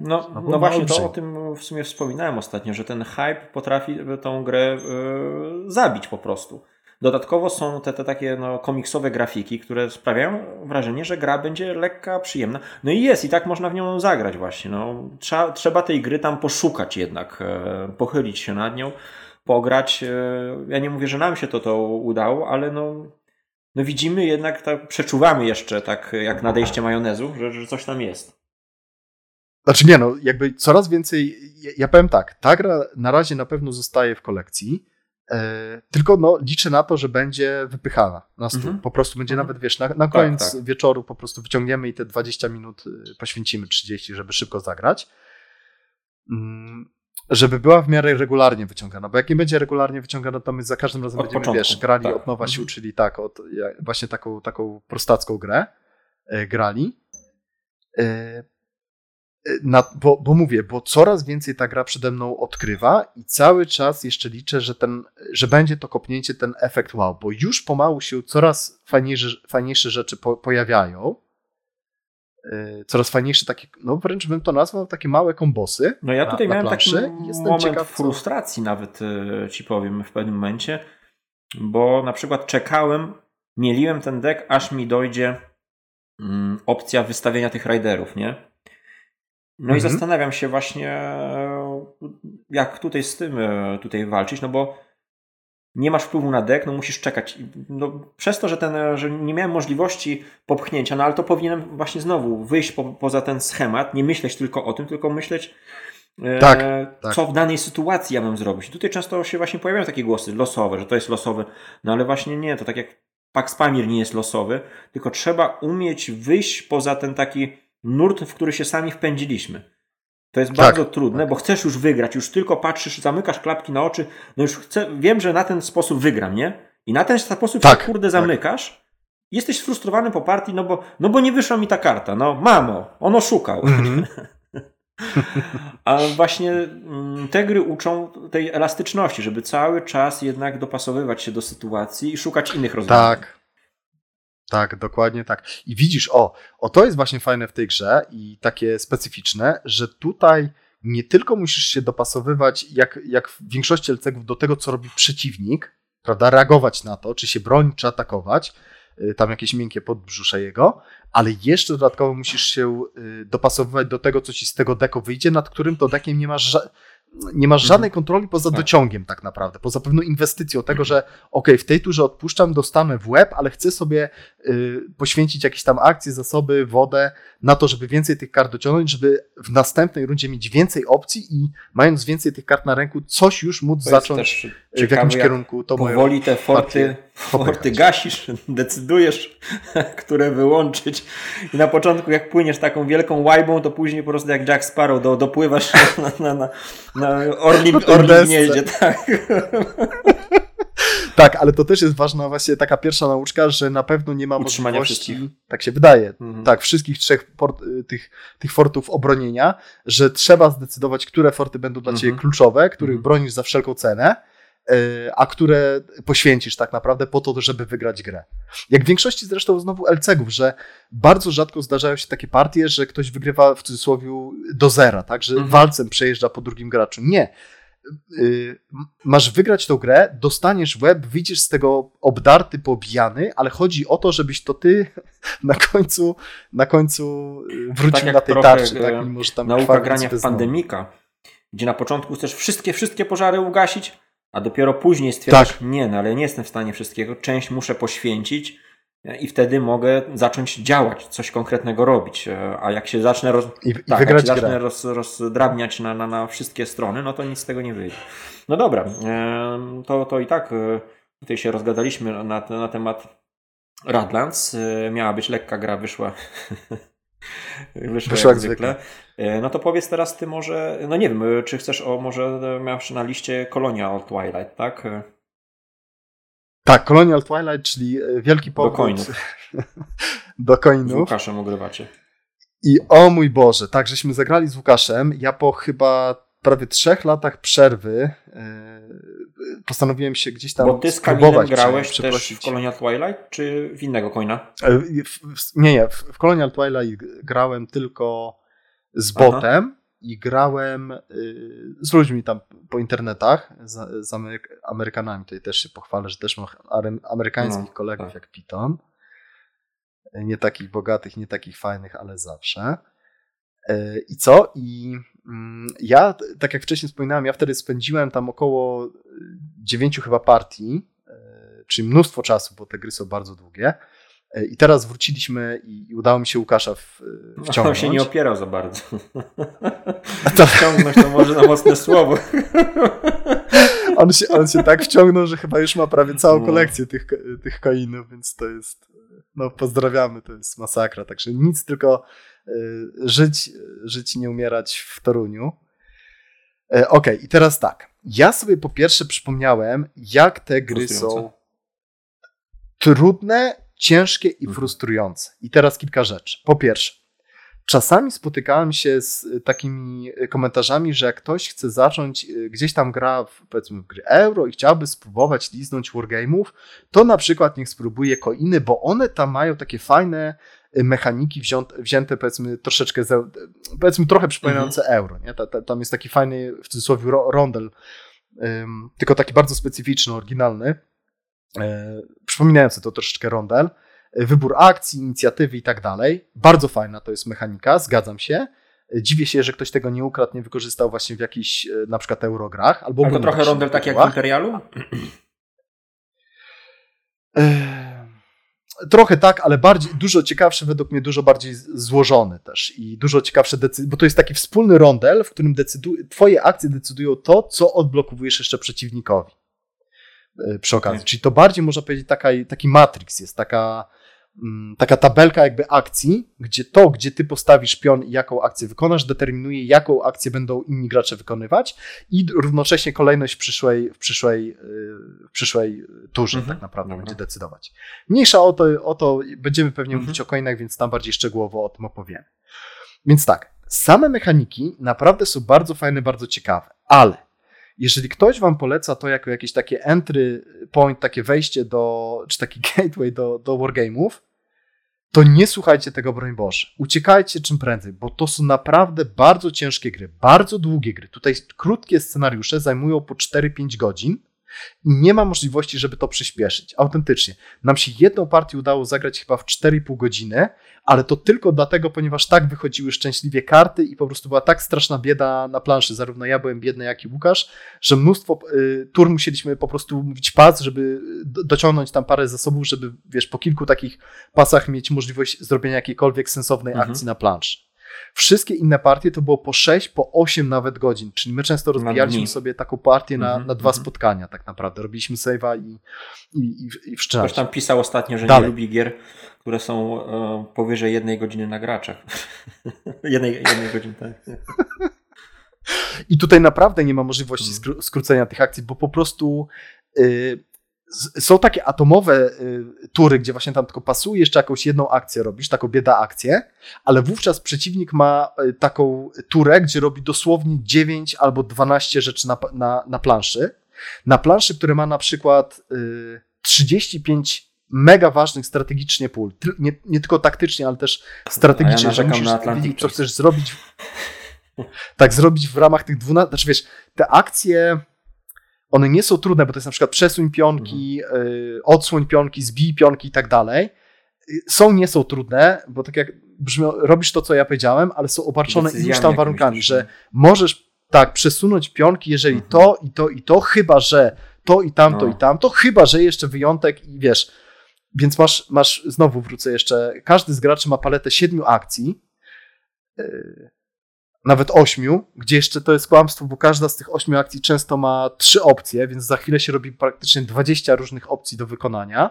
No, no, no właśnie, to o tym w sumie wspominałem ostatnio, że ten hype potrafi tą grę yy, zabić po prostu. Dodatkowo są te, te takie no, komiksowe grafiki, które sprawiają wrażenie, że gra będzie lekka, przyjemna. No i jest, i tak można w nią zagrać właśnie. No, trzeba, trzeba tej gry tam poszukać jednak, e, pochylić się nad nią, pograć. E, ja nie mówię, że nam się to, to udało, ale no, no widzimy jednak, tak, przeczuwamy jeszcze tak jak nadejście majonezu, że, że coś tam jest. Znaczy nie no, jakby coraz więcej, ja, ja powiem tak, ta gra na razie na pewno zostaje w kolekcji, e, tylko no, liczę na to, że będzie wypychana na stół. Mhm. Po prostu będzie mhm. nawet, wiesz, na, na tak, koniec tak, tak. wieczoru po prostu wyciągniemy i te 20 minut e, poświęcimy, 30, żeby szybko zagrać. Mm, żeby była w miarę regularnie wyciągana, bo jak nie będzie regularnie wyciągana, to my za każdym razem od będziemy, początku, wiesz, grali tak. od nowa sił, mhm. czyli tak, od, właśnie taką, taką prostacką grę e, grali. E, e, na, bo, bo mówię, bo coraz więcej ta gra przede mną odkrywa i cały czas jeszcze liczę, że, ten, że będzie to kopnięcie, ten efekt wow, bo już pomału się coraz fajniejsze, fajniejsze rzeczy po, pojawiają coraz fajniejsze takie, no wręcz bym to nazwał, takie małe kombosy. No ja tutaj na, miałem na taki moment ciekaw, frustracji co... nawet y, ci powiem w pewnym momencie, bo na przykład czekałem, mieliłem ten deck, aż mi dojdzie mm, opcja wystawienia tych riderów, nie? No mhm. i zastanawiam się właśnie, jak tutaj z tym y, tutaj walczyć, no bo nie masz wpływu na deck, no musisz czekać. No, przez to, że, ten, że nie miałem możliwości popchnięcia, no ale to powinienem właśnie znowu wyjść po, poza ten schemat, nie myśleć tylko o tym, tylko myśleć, tak, e, tak. co w danej sytuacji ja mam zrobić. I tutaj często się właśnie pojawiają takie głosy losowe, że to jest losowe, no ale właśnie nie, to tak jak Pax Pamir nie jest losowy, tylko trzeba umieć wyjść poza ten taki nurt, w który się sami wpędziliśmy. To jest tak, bardzo trudne, tak. bo chcesz już wygrać, już tylko patrzysz, zamykasz klapki na oczy, no już chcę, wiem, że na ten sposób wygram, nie? I na ten sposób tak, się kurde tak. zamykasz. Jesteś sfrustrowany po partii, no bo, no bo nie wyszła mi ta karta. No, mamo, on oszukał. Mm-hmm. A właśnie mm, te gry uczą tej elastyczności, żeby cały czas jednak dopasowywać się do sytuacji i szukać innych rozwiązań. Tak. Tak, dokładnie tak. I widzisz, o, o to jest właśnie fajne w tej grze i takie specyficzne, że tutaj nie tylko musisz się dopasowywać, jak, jak w większości LCG-ów, do tego, co robi przeciwnik, prawda, reagować na to, czy się bronić, czy atakować, y, tam jakieś miękkie podbrzusze jego, ale jeszcze dodatkowo musisz się y, dopasowywać do tego, co ci z tego deko wyjdzie, nad którym to dekiem nie masz nie masz żadnej mhm. kontroli poza tak. dociągiem tak naprawdę, poza pewną inwestycją tego, mhm. że ok, w tej turze odpuszczam, dostanę w łeb, ale chcę sobie y, poświęcić jakieś tam akcje, zasoby, wodę na to, żeby więcej tych kart dociągnąć, żeby w następnej rundzie mieć więcej opcji i mając więcej tych kart na ręku, coś już móc zacząć w jakimś kierunku. To powoli te forty, forty gasisz, decydujesz, które wyłączyć i na początku jak płyniesz taką wielką łajbą, to później po prostu jak Jack Sparrow do, dopływasz na, na, na, na orlim, orlim gnieździe. Tak. tak, ale to też jest ważna właśnie taka pierwsza nauczka, że na pewno nie ma Utrzymania możliwości, wszystkich. tak się wydaje, mhm. tak, wszystkich trzech port, tych, tych fortów obronienia, że trzeba zdecydować, które forty będą dla ciebie mhm. kluczowe, których mhm. bronisz za wszelką cenę, a które poświęcisz tak naprawdę po to, żeby wygrać grę. Jak w większości zresztą znowu LCG-ów, że bardzo rzadko zdarzają się takie partie, że ktoś wygrywa w cudzysłowie do zera, tak, że mhm. walcem przejeżdża po drugim graczu. Nie. Y, masz wygrać tą grę, dostaniesz web, wyjdziesz z tego obdarty, pobijany, ale chodzi o to, żebyś to ty na końcu, na końcu y, wrócił tak na tej tarczy. Tak, e, mimo, że tam nauka grania w pandemika, gdzie na początku chcesz wszystkie, wszystkie pożary ugasić, a dopiero później stwierdzasz, tak. nie, no ale nie jestem w stanie wszystkiego, część muszę poświęcić, i wtedy mogę zacząć działać, coś konkretnego robić. E, a jak się zacznę, roz... I, tak, jak się zacznę roz, rozdrabniać na, na, na wszystkie strony, no to nic z tego nie wyjdzie. No dobra, e, to, to i tak e, tutaj się rozgadaliśmy na, na temat Radlands. Miała być lekka gra, wyszła. wyszła, wyszła jak zwykle. No to powiedz teraz ty może, no nie wiem, czy chcesz o, może masz na liście Colonial Twilight, tak? Tak, Colonial Twilight, czyli e, wielki powrót do coinów. do coinów. Z Łukaszem ogrywacie. I o mój Boże, tak, żeśmy zagrali z Łukaszem. Ja po chyba prawie trzech latach przerwy e, postanowiłem się gdzieś tam Bo ty z Kamilem grałeś też w Colonial Twilight, czy w innego coina? E, nie, nie. W Colonial Twilight grałem tylko z botem i grałem y, z ludźmi tam po internetach, z, z Ameryk Amerykanami. Tutaj też się pochwalę, że też mam amerykańskich no, kolegów tak. jak Piton. Nie takich bogatych, nie takich fajnych, ale zawsze. Y, I co? I ja, tak jak wcześniej wspominałem, ja wtedy spędziłem tam około dziewięciu chyba partii, y, czyli mnóstwo czasu, bo te gry są bardzo długie. E, I teraz wróciliśmy i, i udało mi się Łukasza w, e, wciągnąć. On się nie opierał za bardzo. To... Wciągnąć to może na mocne słowo. On się, on się tak wciągnął, że chyba już ma prawie całą no. kolekcję tych, tych coinów, więc to jest, no pozdrawiamy, to jest masakra. Także nic, tylko żyć, żyć nie umierać w Toruniu. Okej, okay, i teraz tak. Ja sobie po pierwsze przypomniałem, jak te gry są trudne ciężkie i mhm. frustrujące. I teraz kilka rzeczy. Po pierwsze, czasami spotykałem się z takimi komentarzami, że jak ktoś chce zacząć, y, gdzieś tam gra w, powiedzmy w gry euro i chciałby spróbować liznąć wargame'ów, to na przykład niech spróbuje coiny, bo one tam mają takie fajne y, mechaniki wzięte, wzięte powiedzmy troszeczkę, z, powiedzmy trochę przypominające mhm. euro. Nie? Ta, ta, tam jest taki fajny, w cudzysłowie, rondel, um, tylko taki bardzo specyficzny, oryginalny E, przypominający to troszeczkę rondel, e, wybór akcji, inicjatywy i tak dalej. Bardzo fajna to jest mechanika, zgadzam się. E, dziwię się, że ktoś tego nie ukradł, nie wykorzystał właśnie w jakichś na przykład eurograch. Albo trochę rondel tak jak w Imperialu? Trochę tak, ale bardziej, dużo ciekawszy, według mnie dużo bardziej złożony też i dużo ciekawsze decyzje, bo to jest taki wspólny rondel, w którym decydu- twoje akcje decydują to, co odblokowujesz jeszcze przeciwnikowi. E, przy okazji. Okay. Czyli to bardziej można powiedzieć taka, taki matrix jest, taka, taka tabelka jakby akcji, gdzie to, gdzie ty postawisz pion i jaką akcję wykonasz, determinuje, jaką akcję będą inni gracze wykonywać i równocześnie kolejność w przyszłej, w przyszłej, e, w przyszłej turze mm -hmm. tak naprawdę Dobra. będzie decydować. Mniejsza o to, o to będziemy pewnie mm -hmm. mówić o coinach, więc tam bardziej szczegółowo o tym opowiemy. Więc tak, same mechaniki naprawdę są bardzo fajne, bardzo ciekawe, ale jeżeli ktoś wam poleca to jako jakieś takie entry point, takie wejście do, czy taki gateway do, do wargame'ów, to nie słuchajcie tego, broń Boże. Uciekajcie czym prędzej, bo to są naprawdę bardzo ciężkie gry, bardzo długie gry. Tutaj krótkie scenariusze zajmują po 4-5 godzin nie ma możliwości, żeby to przyspieszyć. Autentycznie. Nam się jedną partię udało zagrać chyba w 4,5 godziny, ale to tylko dlatego, ponieważ tak wychodziły szczęśliwie karty i po prostu była tak straszna bieda na planszy. Zarówno ja byłem biedny, jak i Łukasz, że mnóstwo y, tur musieliśmy po prostu mówić pas, żeby dociągnąć tam parę zasobów, żeby wiesz, po kilku takich pasach mieć możliwość zrobienia jakiejkolwiek sensownej mhm. akcji na planszy. Wszystkie inne partie to było po 6, po 8 nawet godzin, czyli my często rozbijaliśmy sobie taką partię na, mm -hmm, na dwa mm -hmm. spotkania tak naprawdę. Robiliśmy save'a i, i, i, i Ktoś tam pisał ostatnio, że Dalej. nie lubi gier, które są e, powyżej jednej godziny na graczach. jednej, jednej godziny, tak. I tutaj naprawdę nie ma możliwości mm. skrócenia tych akcji, bo po prostu y, są takie atomowe y, tury, gdzie właśnie tam tylko pasuje, jeszcze jakąś jedną akcję robisz, taką bieda akcję, ale wówczas przeciwnik ma y, taką turę, gdzie robi dosłownie 9 albo 12 rzeczy na, na, na planszy. Na planszy, które ma na przykład 35 mega ważnych strategicznie pól. Nie, nie tylko taktycznie, ale też strategicznie, ja że musisz wiedzieć, co chcesz zrobić. tak, zrobić w ramach tych 12. Znaczy wiesz, te akcje one nie są trudne, bo to jest na przykład przesuń pionki, mhm. y, odsłoń pionki, zbij pionki i tak dalej. Są, nie są trudne, bo tak jak brzmi, robisz to, co ja powiedziałem, ale są obarczone iluś tam warunkami, że możesz tak przesunąć pionki, jeżeli mhm. to i to i to, chyba że to i tamto no. i tamto, chyba że jeszcze wyjątek i wiesz. Więc masz, masz, znowu wrócę jeszcze, każdy z graczy ma paletę siedmiu akcji. Y, nawet ośmiu, gdzie jeszcze to jest kłamstwo, bo każda z tych ośmiu akcji często ma trzy opcje, więc za chwilę się robi praktycznie 20 różnych opcji do wykonania.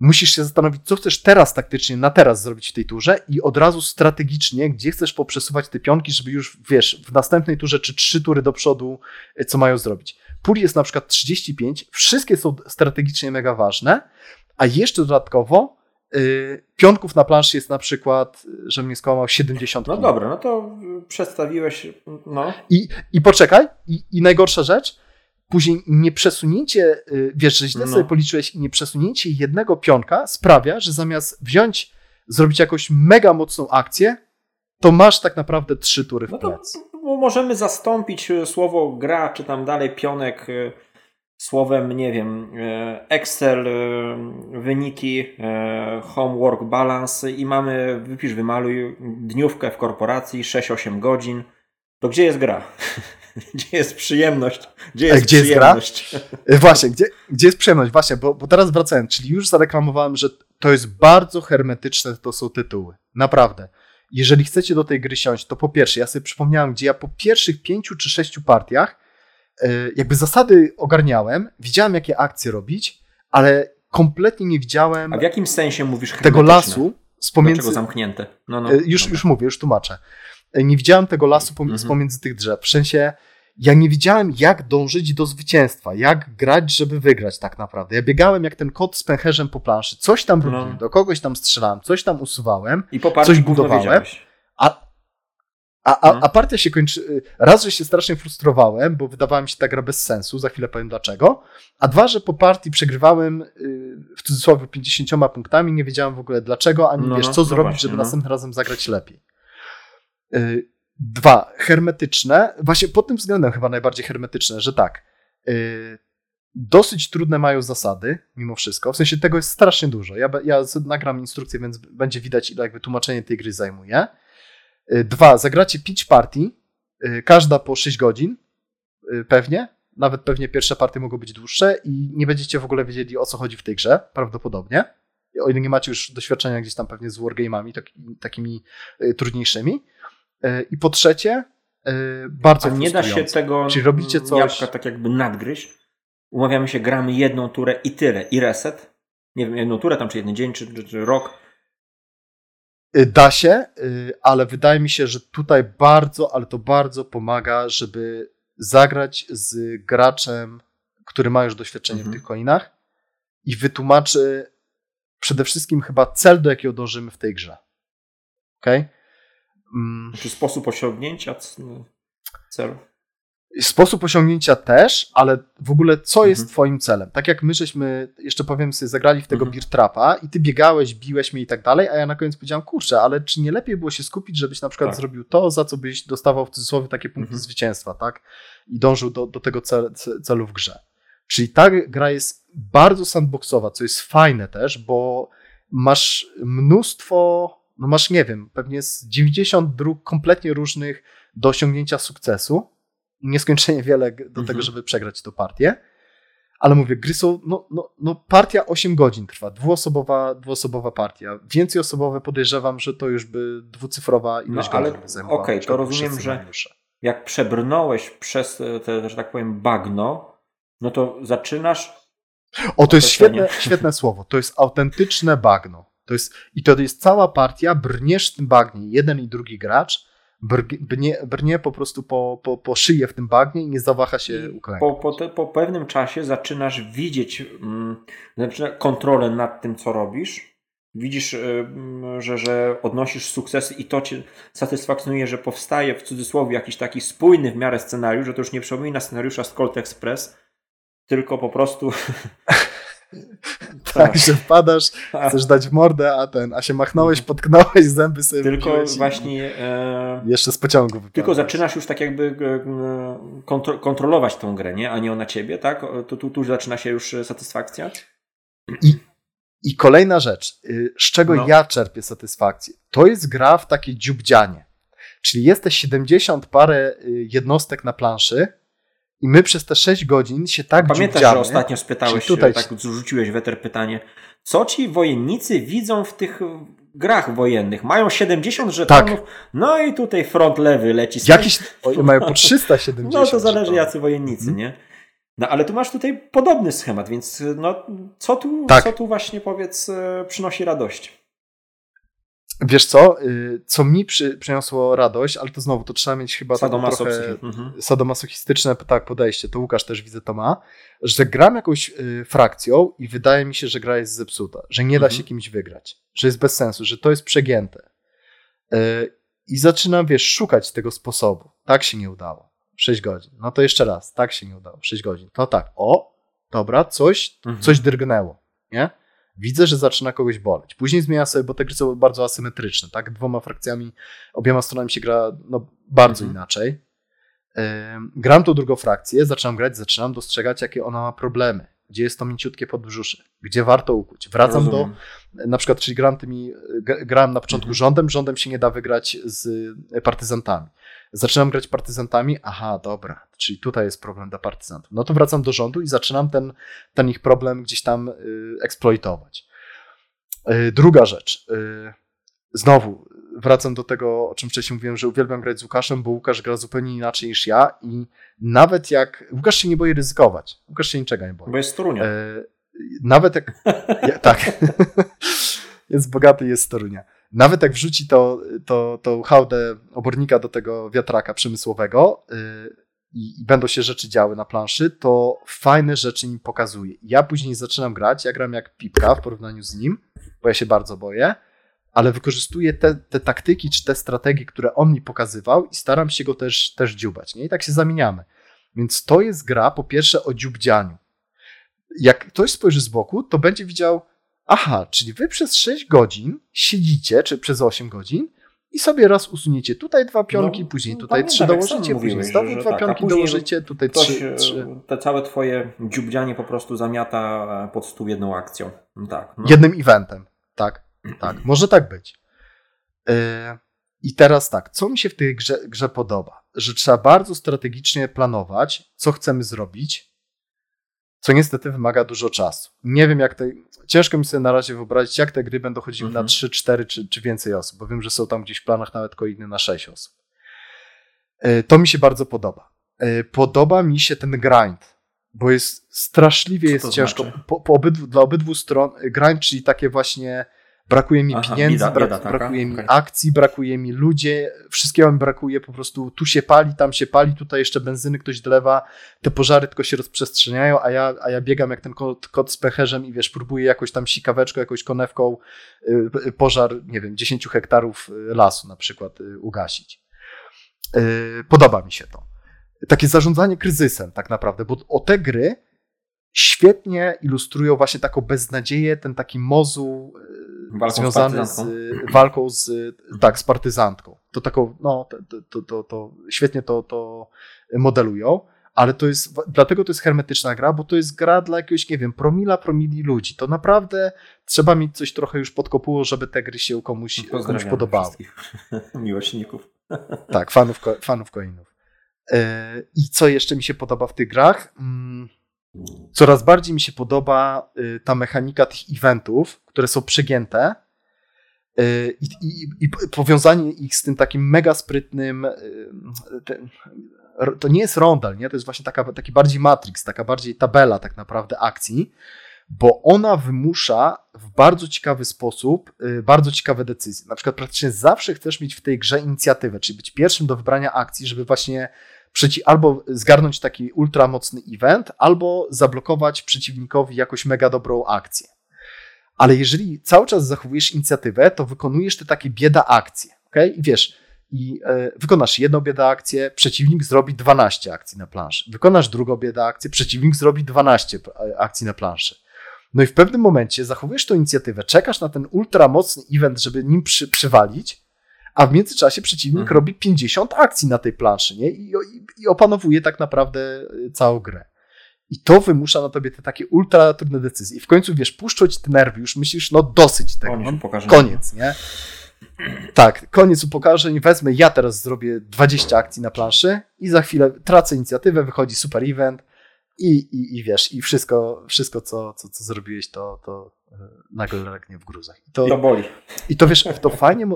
Musisz się zastanowić, co chcesz teraz taktycznie, na teraz zrobić w tej turze i od razu strategicznie, gdzie chcesz poprzesuwać te pionki, żeby już, wiesz, w następnej turze czy trzy tury do przodu, e, co mają zrobić. Puli jest na przykład 35, wszystkie są strategicznie mega ważne, a jeszcze dodatkowo pionków na planszy jest na przykład, że mnie skłamał 70. No dobra, no to przedstawiłeś. No. I, i poczekaj, i, i najgorsza rzecz, później nie przesunięcie, y, wiesz, że źle no. sobie policzyłeś i nie przesunięcie jednego pionka sprawia, że zamiast wziąć, zrobić jakąś mega mocną akcję, to masz tak naprawdę trzy tury w no to, możemy zastąpić y, słowo gra, czy tam dalej pionek słowem, nie wiem, e, Excel, e, wyniki, e, homework balance i mamy, wypisz, wymaluj dniówkę w korporacji 6-8 godzin. To gdzie jest gra? gdzie jest przyjemność? Gdzie jest, gdzie przyjemność? Jest gra? Właśnie, gdzie, gdzie jest przyjemność? Właśnie, bo, bo teraz wracając, czyli już zareklamowałem, że to jest bardzo hermetyczne, to są tytuły. Naprawdę. Jeżeli chcecie do tej gry siąść, to po pierwsze, ja sobie przypomniałem, gdzie ja po pierwszych pięciu czy sześciu partiach jakby zasady ogarniałem, widziałem jakie akcje robić, ale kompletnie nie widziałem. A w jakim sensie mówisz tego lasu z pomiędzy. Dlaczego zamknięte? No, no, e, już, już mówię, już tłumaczę. E, nie widziałem tego lasu pomiędzy, mhm. pomiędzy tych drzew. W sensie ja nie wiedziałem, jak dążyć do zwycięstwa, jak grać, żeby wygrać tak naprawdę. Ja biegałem jak ten kot z pęcherzem po planszy. Coś tam no. robiłem, no. do kogoś tam strzelałem, coś tam usuwałem, I coś budowałem. A, a, a, mhm. a, partia się kończy. Y, raz, że się strasznie frustrowałem, bo wydawała mi się ta gra bez sensu, za chwilę powiem dlaczego. A dwa, że po partii przegrywałem y, w cudzysłowie 50 punktami, nie wiedziałem w ogóle dlaczego, ani no, wiesz, no, co no zrobić, właśnie, żeby no. następnym razem zagrać lepiej. Y, dwa, hermetyczne, właśnie pod tym względem chyba najbardziej hermetyczne, że tak. Dosyć trudne mają zasady, mimo wszystko. W sensie tego jest strasznie dużo. Ja, ja nagram instrukcję, więc będzie widać, ile jakby tłumaczenie tej gry zajmuje. Y, dwa, zagracie pitch party, y, każda po 6 godzin, y, pewnie. Nawet pewnie pierwsze partie mogą być dłuższe i nie będziecie w ogóle wiedzieli o co chodzi w tej grze, prawdopodobnie. O ile nie macie już doświadczenia gdzieś tam pewnie z wargame'ami takimi, takimi trudniejszymi. I po trzecie, bardzo A nie da się tego Czyli robicie coś... jabłka tak jakby nadgryźć. Umawiamy się, gramy jedną turę i tyle. I reset. Nie wiem, jedną turę tam, czy jeden dzień, czy, czy, czy rok da się, y, ale wydaje mi się, że tutaj bardzo, ale to bardzo pomaga, żeby zagrać z graczem, który ma już doświadczenie mhm. w tych coinach i wytłumaczy przede wszystkim chyba cel, do jakiego dążymy w tej grze. Ok? Mm. Czy sposób osiągnięcia celu? Sposób osiągnięcia też, ale w ogóle co mhm. jest twoim celem? Tak jak my żeśmy, jeszcze powiem sobie, zagrali w tego mhm. beer trapa i ty biegałeś, biłeś mnie i tak dalej, a ja na koniec powiedziałem, kurczę, ale czy nie lepiej było się skupić, żebyś na przykład tak. zrobił to, za co byś dostawał w cudzysłowie takie punkty mhm. zwycięstwa, tak? I dążył do, do tego cel, celu w grze. Czyli ta gra jest bardzo sandboxowa, co jest fajne też, bo masz mnóstwo, no masz, nie wiem, pewnie z 90 dróg kompletnie różnych do osiągnięcia sukcesu. Nieskończenie wiele do mhm. tego, żeby przegrać tę partię. Ale mówię, gry są, no, no, no partia 8 godzin trwa, dwuosobowa, dwuosobowa partia. Więcej osobowe podejrzewam, że to już by dwucyfrowa ilość no, ale Okej, okay, to rozumiem, że jak przebrnąłeś przez te, że tak powiem, bagno, no to zaczynasz. O, to jest świetne, świetne słowo. To jest autentyczne bagno. To jest, I to jest cała partia, brniesz w tym bagnie, jeden i drugi gracz, brnie, brnie po prostu po, po, po szyję w tym bagnie i nie zawaha się uklęknąć. Po, po, te, po pewnym czasie zaczynasz widzieć mm, kontrolę nad tym, co robisz. Widzisz, y, że, że odnosisz sukcesy i to cię satysfakcjonuje, że powstaje w cudzysłowie jakiś taki spójny w miarę scenariusz, że to już nie przypomina scenariusza z Colt Express, tylko po prostu. tak, że wpadasz, chcesz dać mordę, a ten, a się machnąłeś, mhm. potknąłeś, zęby sobie Tylko właśnie. E... Jeszcze z pociągu wypadłeś. Tylko zaczynasz już tak jakby e, kontro kontrolować tą grę, nie? a nie ona ciebie, tak? To tu, tu zaczyna się już satysfakcja. I, i kolejna rzecz, y, z czego no. ja czerpię satysfakcję, to jest gra w takie dziubdzianie. Czyli jest te 70 parę y, jednostek na planszy, i my przez te 6 godzin się tak Pamiętasz, że ostatnio spytałeś, tutaj... tak rzuciłeś weter pytanie, co ci wojennicy widzą w tych grach wojennych? Mają 70 żetonów, tak. no i tutaj front lewy leci. Jakiś, mają po 370 No to zależy jacy wojennicy, hmm. nie? No ale tu masz tutaj podobny schemat, więc no, co, tu, tak. co tu właśnie powiedz e, przynosi radość? Wiesz co, y, co mi przy, przyniosło radość, ale to znowu, to trzeba mieć chyba trochę mhm. sadomasochistyczne tak, podejście, to Łukasz też widzę to ma, że gram jakąś y, frakcją i wydaje mi się, że gra jest zepsuta, że nie da mhm. się kimś wygrać, że jest bez sensu, że to jest przegięte. Y, I zaczynam, wiesz, szukać tego sposobu. Tak się nie udało. 6 godzin. No to jeszcze raz, tak się nie udało. 6 godzin. To tak, o, dobra, coś, mhm. coś drgnęło, nie? Widzę, że zaczyna kogoś boleć. Później zmienia sobie, bo te gry są bardzo asymetryczne, tak? Dwoma frakcjami, obiema stronami się gra no, bardzo mhm. inaczej. gram tą drugą frakcję, zaczynam grać, zaczynam dostrzegać, jakie ona ma problemy. Gdzie jest to mięciutkie podbrzusze, gdzie warto ukuć. Wracam Rozumiem. do, na przykład, czyli gram tymi, grałem na początku mhm. rządem, rządem się nie da wygrać z partyzantami. Zaczynam grać partyzantami, aha, dobra, czyli tutaj jest problem dla partyzantów. No to wracam do rządu i zaczynam ten, ten ich problem gdzieś tam y, eksploitować. Y, druga rzecz. Y, znowu wracam do tego, o czym wcześniej mówiłem, że uwielbiam grać z Łukaszem, bo Łukasz gra zupełnie inaczej niż ja i nawet jak... Łukasz się nie boi ryzykować. Łukasz się niczego nie boi. Bo jest Torunia. E, nawet jak... ja, tak. jest bogaty, jest z Torunia nawet jak wrzuci to, to, to hałdę obornika do tego wiatraka przemysłowego yy, i, i, będą się rzeczy działy na planszy, to fajne rzeczy im pokazuje. Ja później zaczynam grać, ja gram jak pipka w porównaniu z nim, bo ja się bardzo boję, ale wykorzystuję te, te taktyki czy te strategie, które on mi pokazywał i staram się go też, też dziubać. Nie? I tak się zamieniamy. Więc to jest gra po pierwsze o dziubdzianiu. Jak ktoś spojrzy z boku, to będzie widział Aha, czyli wy przez 6 godzin siedzicie, czy przez 8 godzin i sobie raz usuniecie tutaj dwa pionki, no, później tutaj no, trzy tak, dołożycie, później znowu dwa tak, pionki dołożycie, tutaj trzy, trzy. Te całe twoje dziubdzianie po prostu zamiata e, pod stół jedną akcją. No tak. No. Jednym eventem. Tak, tak. Może tak być. Yy, I teraz tak, co mi się w tej grze, grze podoba? Że trzeba bardzo strategicznie planować, co chcemy zrobić, co niestety wymaga dużo czasu. Nie wiem, jak te. Ciężko mi sobie na razie wyobrazić, jak te gry będą chodziły mhm. na 3, 4 czy, czy więcej osób, bo wiem, że są tam gdzieś w planach nawet kolejne na 6 osób. E, to mi się bardzo podoba. E, podoba mi się ten grind, bo jest straszliwie jest ciężko. Znaczy? Po, po obydwu, dla obydwu stron grind, czyli takie właśnie Brakuje mi Aha, pieniędzy, bieda, bieda, brak, brakuje mi okay. akcji, brakuje mi ludzi, wszystkiego mi brakuje, po prostu tu się pali, tam się pali, tutaj jeszcze benzyny ktoś dolewa, te pożary tylko się rozprzestrzeniają, a ja, a ja biegam jak ten kot, kot z pecherzem i wiesz, próbuję jakoś tam sikaweczką, jakąś konewką y, pożar, nie wiem, 10 hektarów y, lasu na przykład y, ugasić. Podoba mi się to. Takie zarządzanie kryzysem tak naprawdę, bo o te gry świetnie ilustrują właśnie taką beznadzieję, ten taki mozuł walką związany z, z, walką z, tak, z partyzantką. To taką, no, to, to, to, to świetnie to, to modelują. ale to jest, dlatego to jest hermetyczna gra, bo to jest gra dla jakiegoś, nie wiem, promila, promili ludzi. To naprawdę trzeba mieć coś trochę już pod kopuło, żeby te gry się komuś, komuś podobały. miłośników. Tak, fanów, fanów coinów. E, I co jeszcze mi się podoba w tych grach? Mm, coraz bardziej mi się podoba y, ta mechanika tych eventów, które są przegięte y, i, i, i powiązanie ich z tym takim mega sprytnym y, ten, to nie jest rondel, nie? to jest właśnie taka, taki bardziej matrix, taka bardziej tabela tak naprawdę akcji, bo ona wymusza w bardzo ciekawy sposób bardzo ciekawe decyzje. Na przykład praktycznie zawsze chcesz mieć w tej grze inicjatywę, czyli być pierwszym do wybrania akcji, żeby właśnie przeci- albo zgarnąć taki ultra mocny event, albo zablokować przeciwnikowi jakąś mega dobrą akcję. Ale jeżeli cały czas zachowujesz inicjatywę, to wykonujesz te takie bieda akcje. Okay? I wiesz, i e, wykonasz jedną bieda akcję, przeciwnik zrobi 12 akcji na planszy. Wykonasz drugą bieda akcję, przeciwnik zrobi 12 e, akcji na planszy. No i w pewnym momencie zachowujesz tą inicjatywę, czekasz na ten ultra mocny event, żeby nim przy, przywalić, a w międzyczasie przeciwnik mhm. robi 50 akcji na tej planszy nie? I, i, i opanowuje tak naprawdę y, całą grę. I to wymusza na tobie te takie ultra trudne decyzje. I w końcu, wiesz, puszczać te nerwy, już myślisz, no dosyć tego. Koniec, no, koniec nie? Tak, koniec upokarzeń, wezmę, ja teraz zrobię 20 akcji na planszy i za chwilę tracę inicjatywę, wychodzi super event i, i, i wiesz, i wszystko, wszystko co, co, co zrobiłeś, to, to y, nagle legnie w gruzach. I to, I to boli. I to wiesz, to fajnie,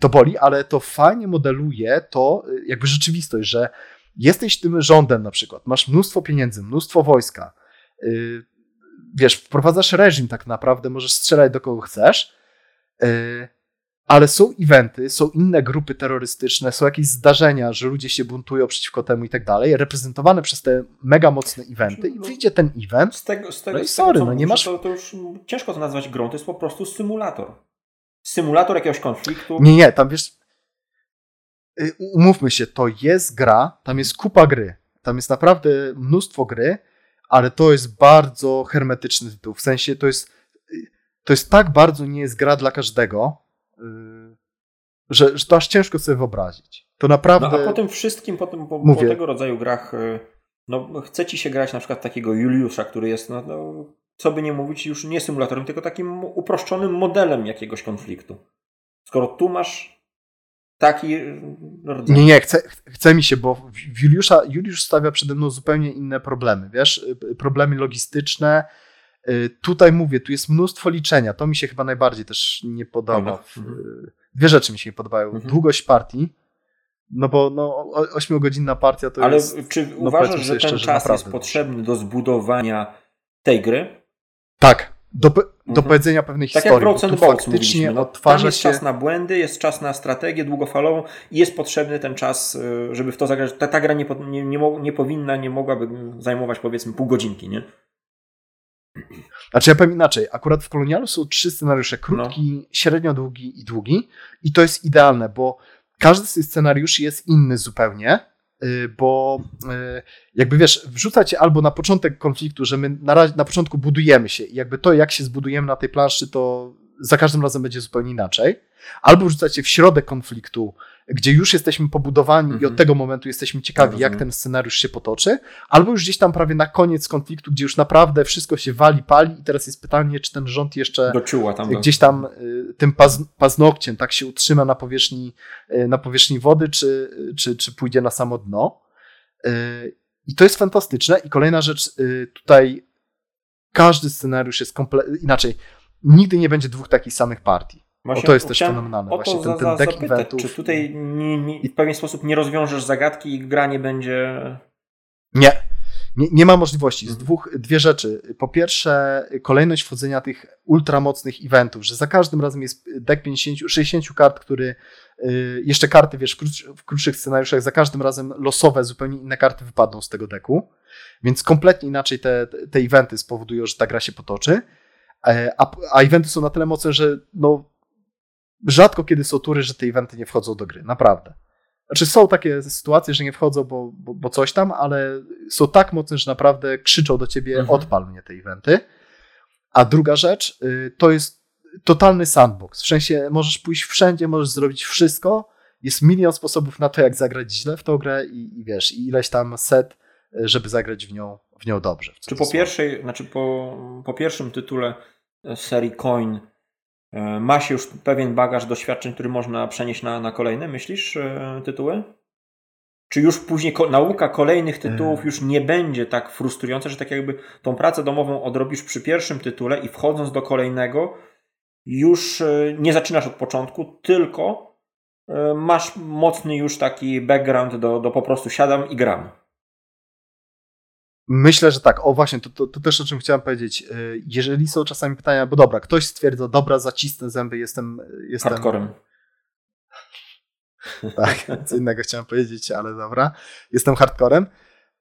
to boli, ale to fajnie modeluje to jakby rzeczywistość, że jesteś tym rządem na przykład, masz mnóstwo pieniędzy, mnóstwo wojska, yy, wiesz, wprowadzasz reżim tak naprawdę, możesz strzelać do kogo chcesz, yy, ale są eventy, są inne grupy terrorystyczne, są jakieś zdarzenia, że ludzie się buntują przeciwko temu i tak dalej, reprezentowane przez te mega mocne eventy i wyjdzie ten event. Z tego, z tego, no i sorry, tego, no nie masz... To, to już ciężko to nazwać grą, to jest po prostu symulator symulator jakiegoś konfliktu. Nie, nie, tam wiesz. Y, umówmy się, to jest gra, tam jest kupa gry. Tam jest naprawdę mnóstwo gry, ale to jest bardzo hermetyczny tytuł. W sensie to jest. Y, to jest tak bardzo nie jest gra dla każdego, y, że, że to aż ciężko sobie wyobrazić. To naprawdę. No a po tym wszystkim, po, tym, po, po tego rodzaju grach, no, chce ci się grać na przykład takiego Juliusza, który jest no, no co by nie mówić, już nie symulatorem, tylko takim uproszczonym modelem jakiegoś konfliktu. Skoro tu masz taki rodzaj. Nie, nie, chce, chce mi się, bo Juliusza, Juliusz stawia przede mną zupełnie inne problemy, wiesz, problemy logistyczne. Y, tutaj mówię, tu jest mnóstwo liczenia. To mi się chyba najbardziej też nie podoba. Mhm. Dwie rzeczy mi się nie podobają. Mhm. Długość partii. No bo no, 8-godzinna partia to Ale jest. Ale czy no, uważasz, że ten czas jest potrzebny do zbudowania tej gry? Tak, do, do mhm. powiedzenia pewnej tak historii. Tak jak Road faktycznie no, odtwarza Tam jest się... czas na błędy, jest czas na strategię długofalową i jest potrzebny ten czas, y, żeby w to zagrać. Ta, ta gra nie, nie, nie, nie powinna, nie mogłaby zajmować powiedzmy pół godzinki, nie? Znaczy ja powiem inaczej, akurat w Kolonialu są trzy scenariusze, krótki, no. średnio długi i długi i to jest idealne, bo każdy z tych scenariuszy jest inny zupełnie bo y, jakby wiesz, wrzuca cię albo na początek konfliktu, że my na, na początku budujemy się i jakby to, jak się zbudujemy na tej planszy, to za każdym razem będzie zupełnie inaczej. Albo wrzuca cię w środek konfliktu, gdzie już jesteśmy pobudowani i od mhm. tego momentu jesteśmy ciekawi, jak ten scenariusz się potoczy, albo już gdzieś tam prawie na koniec konfliktu, gdzie już naprawdę wszystko się wali, pali i teraz jest pytanie, czy ten rząd jeszcze tam gdzieś tam y, tym paz, paznokciem tak się utrzyma na powierzchni, y, na powierzchni wody, czy, czy, czy pójdzie na samo dno. Y, I to jest fantastyczne. I kolejna rzecz, tutaj każdy scenariusz jest kompletnie inaczej. Nigdy nie będzie dwóch takich samych partii. Właśnie o to jest też fenomenalne. O to Właśnie ten, ten deck eventów. Czy tutaj nie, nie, w pewien sposób nie rozwiążesz zagadki i gra nie będzie... Nie. Nie, nie ma możliwości. Z mhm. dwóch, dwie rzeczy. Po pierwsze, kolejność wchodzenia tych ultramocnych eventów, że za każdym razem jest deck 50, 60 kart, który y, jeszcze karty, wiesz, w, krótsz, w krótszych scenariuszach, za każdym razem losowe, zupełnie inne karty wypadną z tego deku. Więc kompletnie inaczej te, te eventy spowodują, że ta gra się potoczy. E, a, a eventy są na tyle mocne, że no, rzadko kiedy są tury, że te eventy nie wchodzą do gry, naprawdę. Znaczy są takie sytuacje, że nie wchodzą, bo, bo, bo coś tam, ale są tak mocne, że naprawdę krzyczą do ciebie, mhm. odpal mnie te eventy. A druga rzecz, y, to jest totalny sandbox. W sensie możesz pójść wszędzie, możesz zrobić wszystko. Jest milion sposobów na to, jak zagrać źle w tą grę i, i wiesz, i ileś tam set żeby zagrać w nią, w nią dobrze. Czy po pierwszej, znaczy po, po pierwszym tytule serii Coin e, ma się już pewien bagaż doświadczeń, który można przenieść na, na kolejne, myślisz, e, tytuły? Czy już później ko nauka kolejnych tytułów e. już nie będzie tak frustrująca, że tak jakby tą pracę domową odrobisz przy pierwszym tytule i wchodząc do kolejnego już nie zaczynasz od początku, tylko masz mocny już taki background do, do po prostu siadam i gram. Myślę, że tak. O właśnie, to, to, to, też o czym chciałem powiedzieć. Y, jeżeli są czasami pytania, bo dobra, ktoś stwierdza, dobra, zacisnę zęby, jestem... jestem... Hardcorem. tak, co innego chciałem powiedzieć, ale dobra. Jestem hardcorem.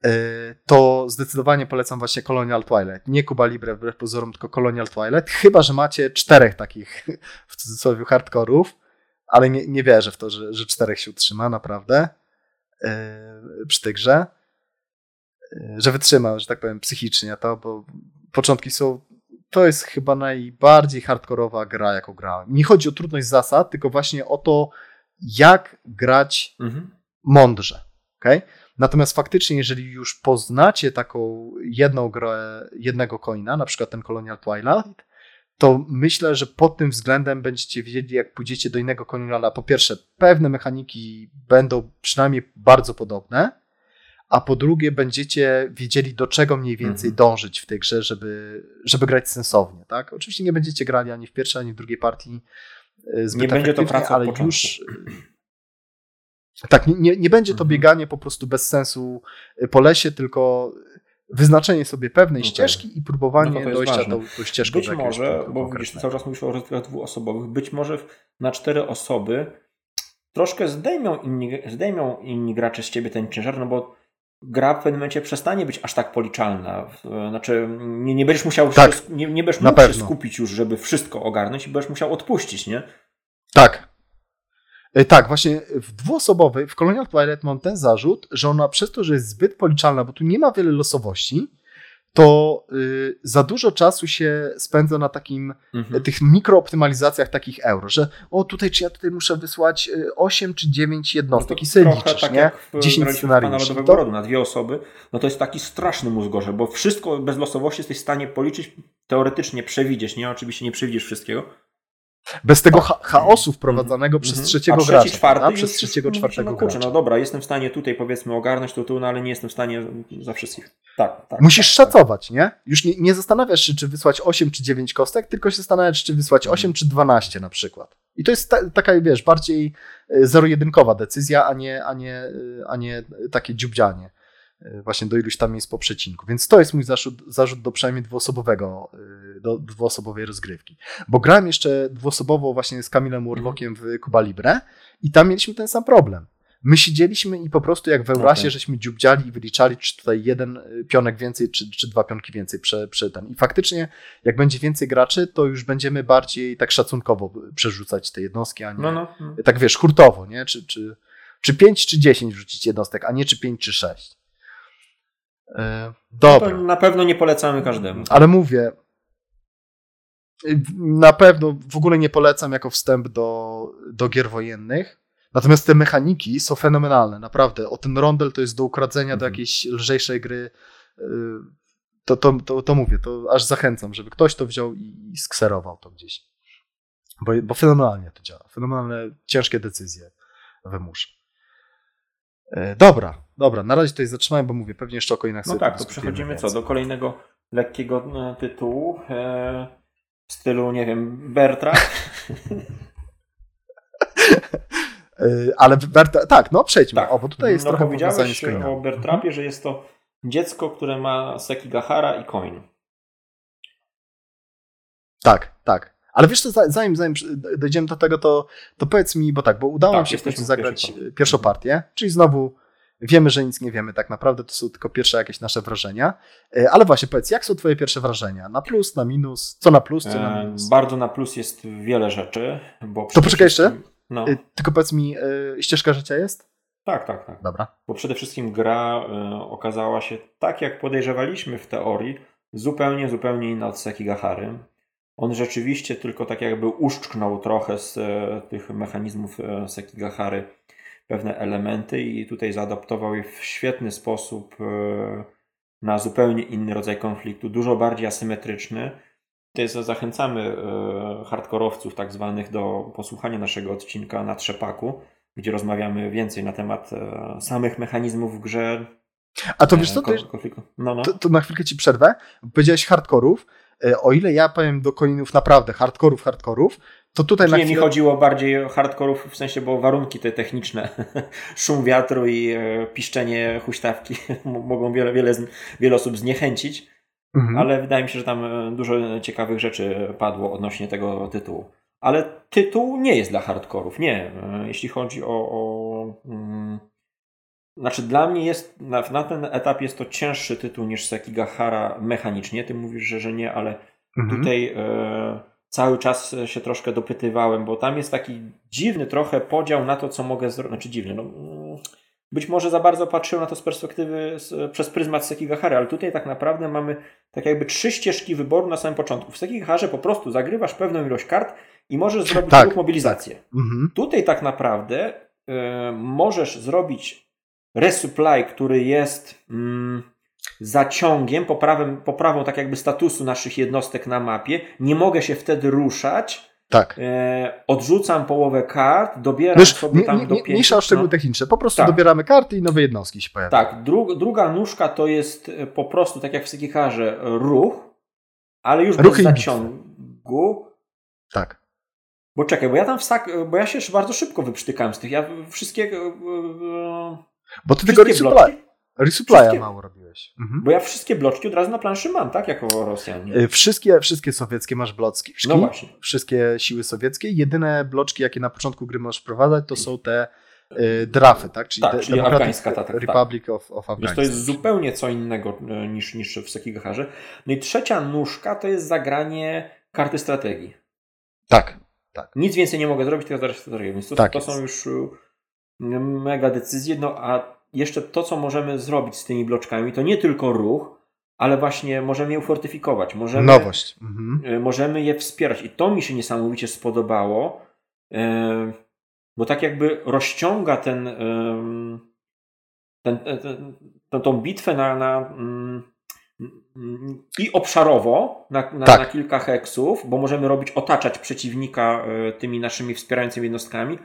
Y, to zdecydowanie polecam właśnie Colonial Twilight. Nie Cuba Libre wbrew pozorom, tylko Colonial Twilight. Chyba, że macie czterech takich w cudzysłowie hardkorów, ale nie, nie wierzę w to, że, że czterech się utrzyma, naprawdę, przy tej grze że wytrzymał, że tak powiem, psychicznie to, bo początki są. To jest chyba najbardziej hardkorowa gra, jaką grałem. Nie chodzi o trudność zasad, tylko właśnie o to, jak grać mhm. mądrze. Okay? Natomiast faktycznie, jeżeli już poznacie taką jedną grę, jednego coina, na przykład ten Colonial Twilight, to myślę, że pod tym względem będziecie wiedzieli, jak pójdziecie do innego Coloniala. Po pierwsze, pewne mechaniki będą przynajmniej bardzo podobne, a po drugie będziecie wiedzieli, do czego mniej więcej mhm. dążyć w tej grze, żeby, żeby grać sensownie. Tak? Oczywiście nie będziecie grali ani w pierwszej, ani w drugiej partii e, zbyt Nie będzie to praca ale już tak, nie, nie, będzie to mhm. bieganie po prostu bez sensu e, po lesie, tylko wyznaczenie sobie pewnej okay. ścieżki i próbowanie no dojścia do, do ścieżki. Być może, bo widzisz, cały czas mówisz o rozgrywkach dwuosobowych, być może na cztery osoby troszkę zdejmią inni, zdejmią inni gracze z ciebie ten ciężar, no bo gra w pewnym momencie przestanie być aż tak policzalna. Znaczy, nie, nie będziesz musiał tak, się, nie, nie będziesz mógł się skupić już, żeby wszystko ogarnąć i będziesz musiał odpuścić, nie? Tak. E, tak, właśnie w dwuosobowej, w Colonial Twilight mam ten zarzut, że ona przez to, że jest zbyt policzalna, bo tu nie ma wiele losowości, to y, za dużo czasu się spędza na takim, mhm. tych mikrooptymalizacjach takich euro, że o tutaj czy ja tutaj muszę wysłać 8 y, czy 9 jednostek no i sobie liczysz, tak nie? 10 scenariuszy. To... na dwie osoby, no to jest taki straszny mózgorze, bo wszystko bez losowości jesteś w stanie policzyć, teoretycznie przewidzieć, nie? Oczywiście nie przewidzisz wszystkiego, bez tego cha chaosu wprowadzanego mm -hmm. przez mhm. trzeciego A gracza. Czwarty przez trzeciego, czwartego no, kurczę, gracza. No dobra, jestem w stanie tutaj powiedzmy ogarnąć to tu, no ale nie jestem w stanie za wszystkich. Tak, tak. Musisz tak, szacować, tak. nie? Już nie, nie zastanawiasz się, czy wysłać 8 czy 9 kostek, tylko się zastanawiasz, czy wysłać 8 czy 12 na przykład. I to jest ta, taka, wiesz, bardziej e, zero-jedynkowa decyzja, a nie, a nie, e, a nie takie dziubdzianie. E, właśnie do iluś tam miejsc po przecinku. Więc to jest mój zarzut, zarzut do przynajmniej dwuosobowego, do dwuosobowej rozgrywki. Bo grałem jeszcze dwuosobowo właśnie z Kamilem Warlockiem w Cuba Libre i tam mieliśmy ten sam problem. My siedzieliśmy i po prostu jak w Eurasie, okay. żeśmy dziubdziali i wyliczali, czy tutaj jeden e, pionek więcej, czy, czy dwa pionki więcej prze, prze ten. I faktycznie, jak będzie więcej graczy, to już będziemy bardziej tak szacunkowo przerzucać te jednostki, a nie no, no, no. tak wiesz, hurtowo, nie? Czy, czy, czy 5 czy 10 wrzucić jednostek, a nie czy 5 czy 6. E, dobra. na pewno nie polecamy każdemu. Ale mówię, na pewno w ogóle nie polecam jako wstęp do, do gier wojennych. Natomiast te mechaniki są fenomenalne, naprawdę. O ten rondel to jest do ukradzenia mhm. do jakiejś lżejszej gry. E, to, to, to, to mówię, to aż zachęcam, żeby ktoś to wziął i, i skserował to gdzieś. Bo, bo fenomenalnie to działa. Fenomenalne, ciężkie decyzje wymusza. E, dobra, dobra, na razie tutaj zatrzymałem, bo mówię, pewnie jeszcze o coinach No tak, to przechodzimy co, do kolejnego lekkiego e, tytułu e, w stylu, nie wiem, Bertra. Ale Bertra, tak, no przejdźmy, tak. o, bo tutaj jest no, trochę powiedziałeś o Bertrapie, mhm. że jest to dziecko, które ma Sekigahara i coin. Tak, tak. Ale wiesz co, zanim, zanim dojdziemy do tego, to, to powiedz mi, bo tak, bo udało nam tak, się zagrać pierwszą partię, czyli znowu wiemy, że nic nie wiemy tak naprawdę, to są tylko pierwsze jakieś nasze wrażenia. E, ale właśnie powiedz, jak są twoje pierwsze wrażenia? Na plus, na minus? Co na plus, co na e, minus? Bardzo na plus jest wiele rzeczy. Bo to poczekaj jeszcze. No. E, tylko powiedz mi, ścieżka życia jest? Tak, tak, tak. Dobra. Bo przede wszystkim gra okazała się, tak jak podejrzewaliśmy w teorii, zupełnie, zupełnie inna od Sekigahary. On rzeczywiście tylko tak jakby uszczknął trochę z tych mechanizmów Sekigahary pewne elementy i tutaj zaadoptował je w świetny sposób e, na zupełnie inny rodzaj konfliktu, dużo bardziej asymetryczny. Tutaj zachęcamy e, hardkorowców tak zwanych do posłuchania naszego odcinka na Trzepaku, gdzie rozmawiamy więcej na temat e, samych mechanizmów w grze. A to wiesz co, to, no, no. To, to na chwilkę ci przerwę. Powiedziałeś hardkorów. O ile ja powiem do koninów naprawdę hardkorów, hardkorów, to tutaj na chwilę... mi chodziło bardziej o hardkorów, w sensie, bo warunki te techniczne, szum wiatru i e, piszczenie huśtawki mogą wiele, wiele, wiele osób zniechęcić, mhm. ale wydaje mi się, że tam e, dużo ciekawych rzeczy padło odnośnie tego tytułu. Ale tytuł nie jest dla hardkorów, nie. E, jeśli chodzi o... o mm, znaczy dla mnie jest, na, na ten etap jest to cięższy tytuł niż Sekigahara mechanicznie. Ty mówisz, że, że nie, ale mhm. tutaj... E, cały czas się troszkę dopytywałem, bo tam jest taki dziwny trochę podział na to, co mogę zrobić. Znaczy dziwny, no, być może za bardzo patrzyłem na to z perspektywy, z, przez pryzmat Sekigahary, ale tutaj tak naprawdę mamy tak jakby trzy ścieżki wyboru na samym początku. W Sekigaharze po prostu zagrywasz pewną ilość kart i możesz zrobić tak, mobilizację. Mhm. Tutaj tak naprawdę y, możesz zrobić resupply, który jest... Mm, zaciągiem, poprawem, poprawą tak jakby statusu naszych jednostek na mapie. Nie mogę się wtedy ruszać. Tak. E, odrzucam połowę kart, dobieram Wiesz, sobie tam nie, do pięciu. Mniejsza o szczegóły no. techniczne. Po prostu tak. dobieramy karty i nowe jednostki się pojawiają. Tak. Dru, druga nóżka to jest e, po prostu, tak jak w Sekiharze, ruch, ale już Ruchy bez zaciągu. Tak. Bo czekaj, bo ja tam wsak, bo ja się bardzo szybko wyprztykałem z tych. Ja wszystkie. Bo ty tego resupply, resupply'a mało robisz zrobiłeś. Mhm. Bo ja wszystkie bloczki od razu na planszy mam, tak? Jako Rosjanie. Y, wszystkie, wszystkie sowieckie masz bloczki. No właśnie. Wszystkie siły sowieckie. Jedyne bloczki, jakie na początku gry możesz wprowadzać, to są te y, drafy, tak? Czyli, tak, czyli afgańska, tak, tak, Republic of, of Afghanistan. to jest zupełnie co innego y, niż, niż w Sekigaharze. No i trzecia nóżka to jest zagranie karty strategii. Tak, tak. Nic więcej nie mogę zrobić, tylko zagrać strategię. Więc to, tak to są już mega decyzje. No a jeszcze to, co możemy zrobić z tymi bloczkami, to nie tylko ruch, ale właśnie możemy je ufortyfikować. Możemy, Nowość. Mhm. E, możemy je wspierać. I to mi się niesamowicie spodobało, e, bo tak jakby rozciąga ten, ten, ten, ten tą bitwę na, na mm, i obszarowo na, na, tak. na, kilka heksów, bo możemy robić, otaczać przeciwnika e, tymi naszymi wspierającymi jednostkami,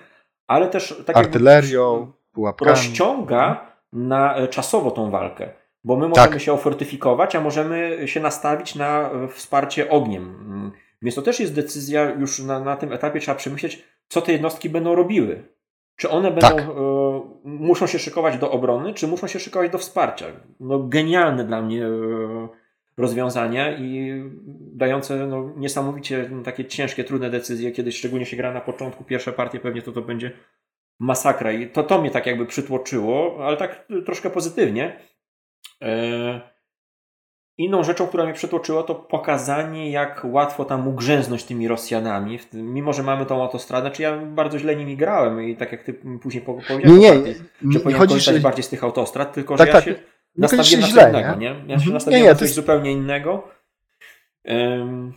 ale też tak artylerią. Pułapkami. rozciąga na e, czasowo tą walkę. Bo my możemy tak. się ofortyfikować, a możemy się nastawić na e, wsparcie ogniem. Mm. Więc to też jest decyzja, już na, na tym etapie trzeba przemyśleć, co te jednostki będą robiły. Czy one będą, tak. y, muszą się szykować do obrony, czy muszą się szykować do wsparcia? No, genialne dla mnie y, rozwiązania i dające no, niesamowicie no, takie ciężkie, trudne decyzje, kiedy szczególnie się gra na początku, pierwsze partie pewnie to to będzie masakra. I to, to mnie tak jakby przytłoczyło, ale tak troszkę pozytywnie. E, inną rzeczą, która mnie przytłoczyła, to pokazanie, jak łatwo tam ugrzęznąć tymi Rosjanami. Mimo, że mamy tą autostradę, czy ja bardzo źle nimi grałem i tak jak ty później powiedziałeś, nie, nie, nie, powinien korzystać że... bardziej z tych autostrad, tylko tak, że tak. ja się nastawiłem na co innego, nie? Ja się mhm. nastawiłem nie, nie, na coś jest... zupełnie innego. Um,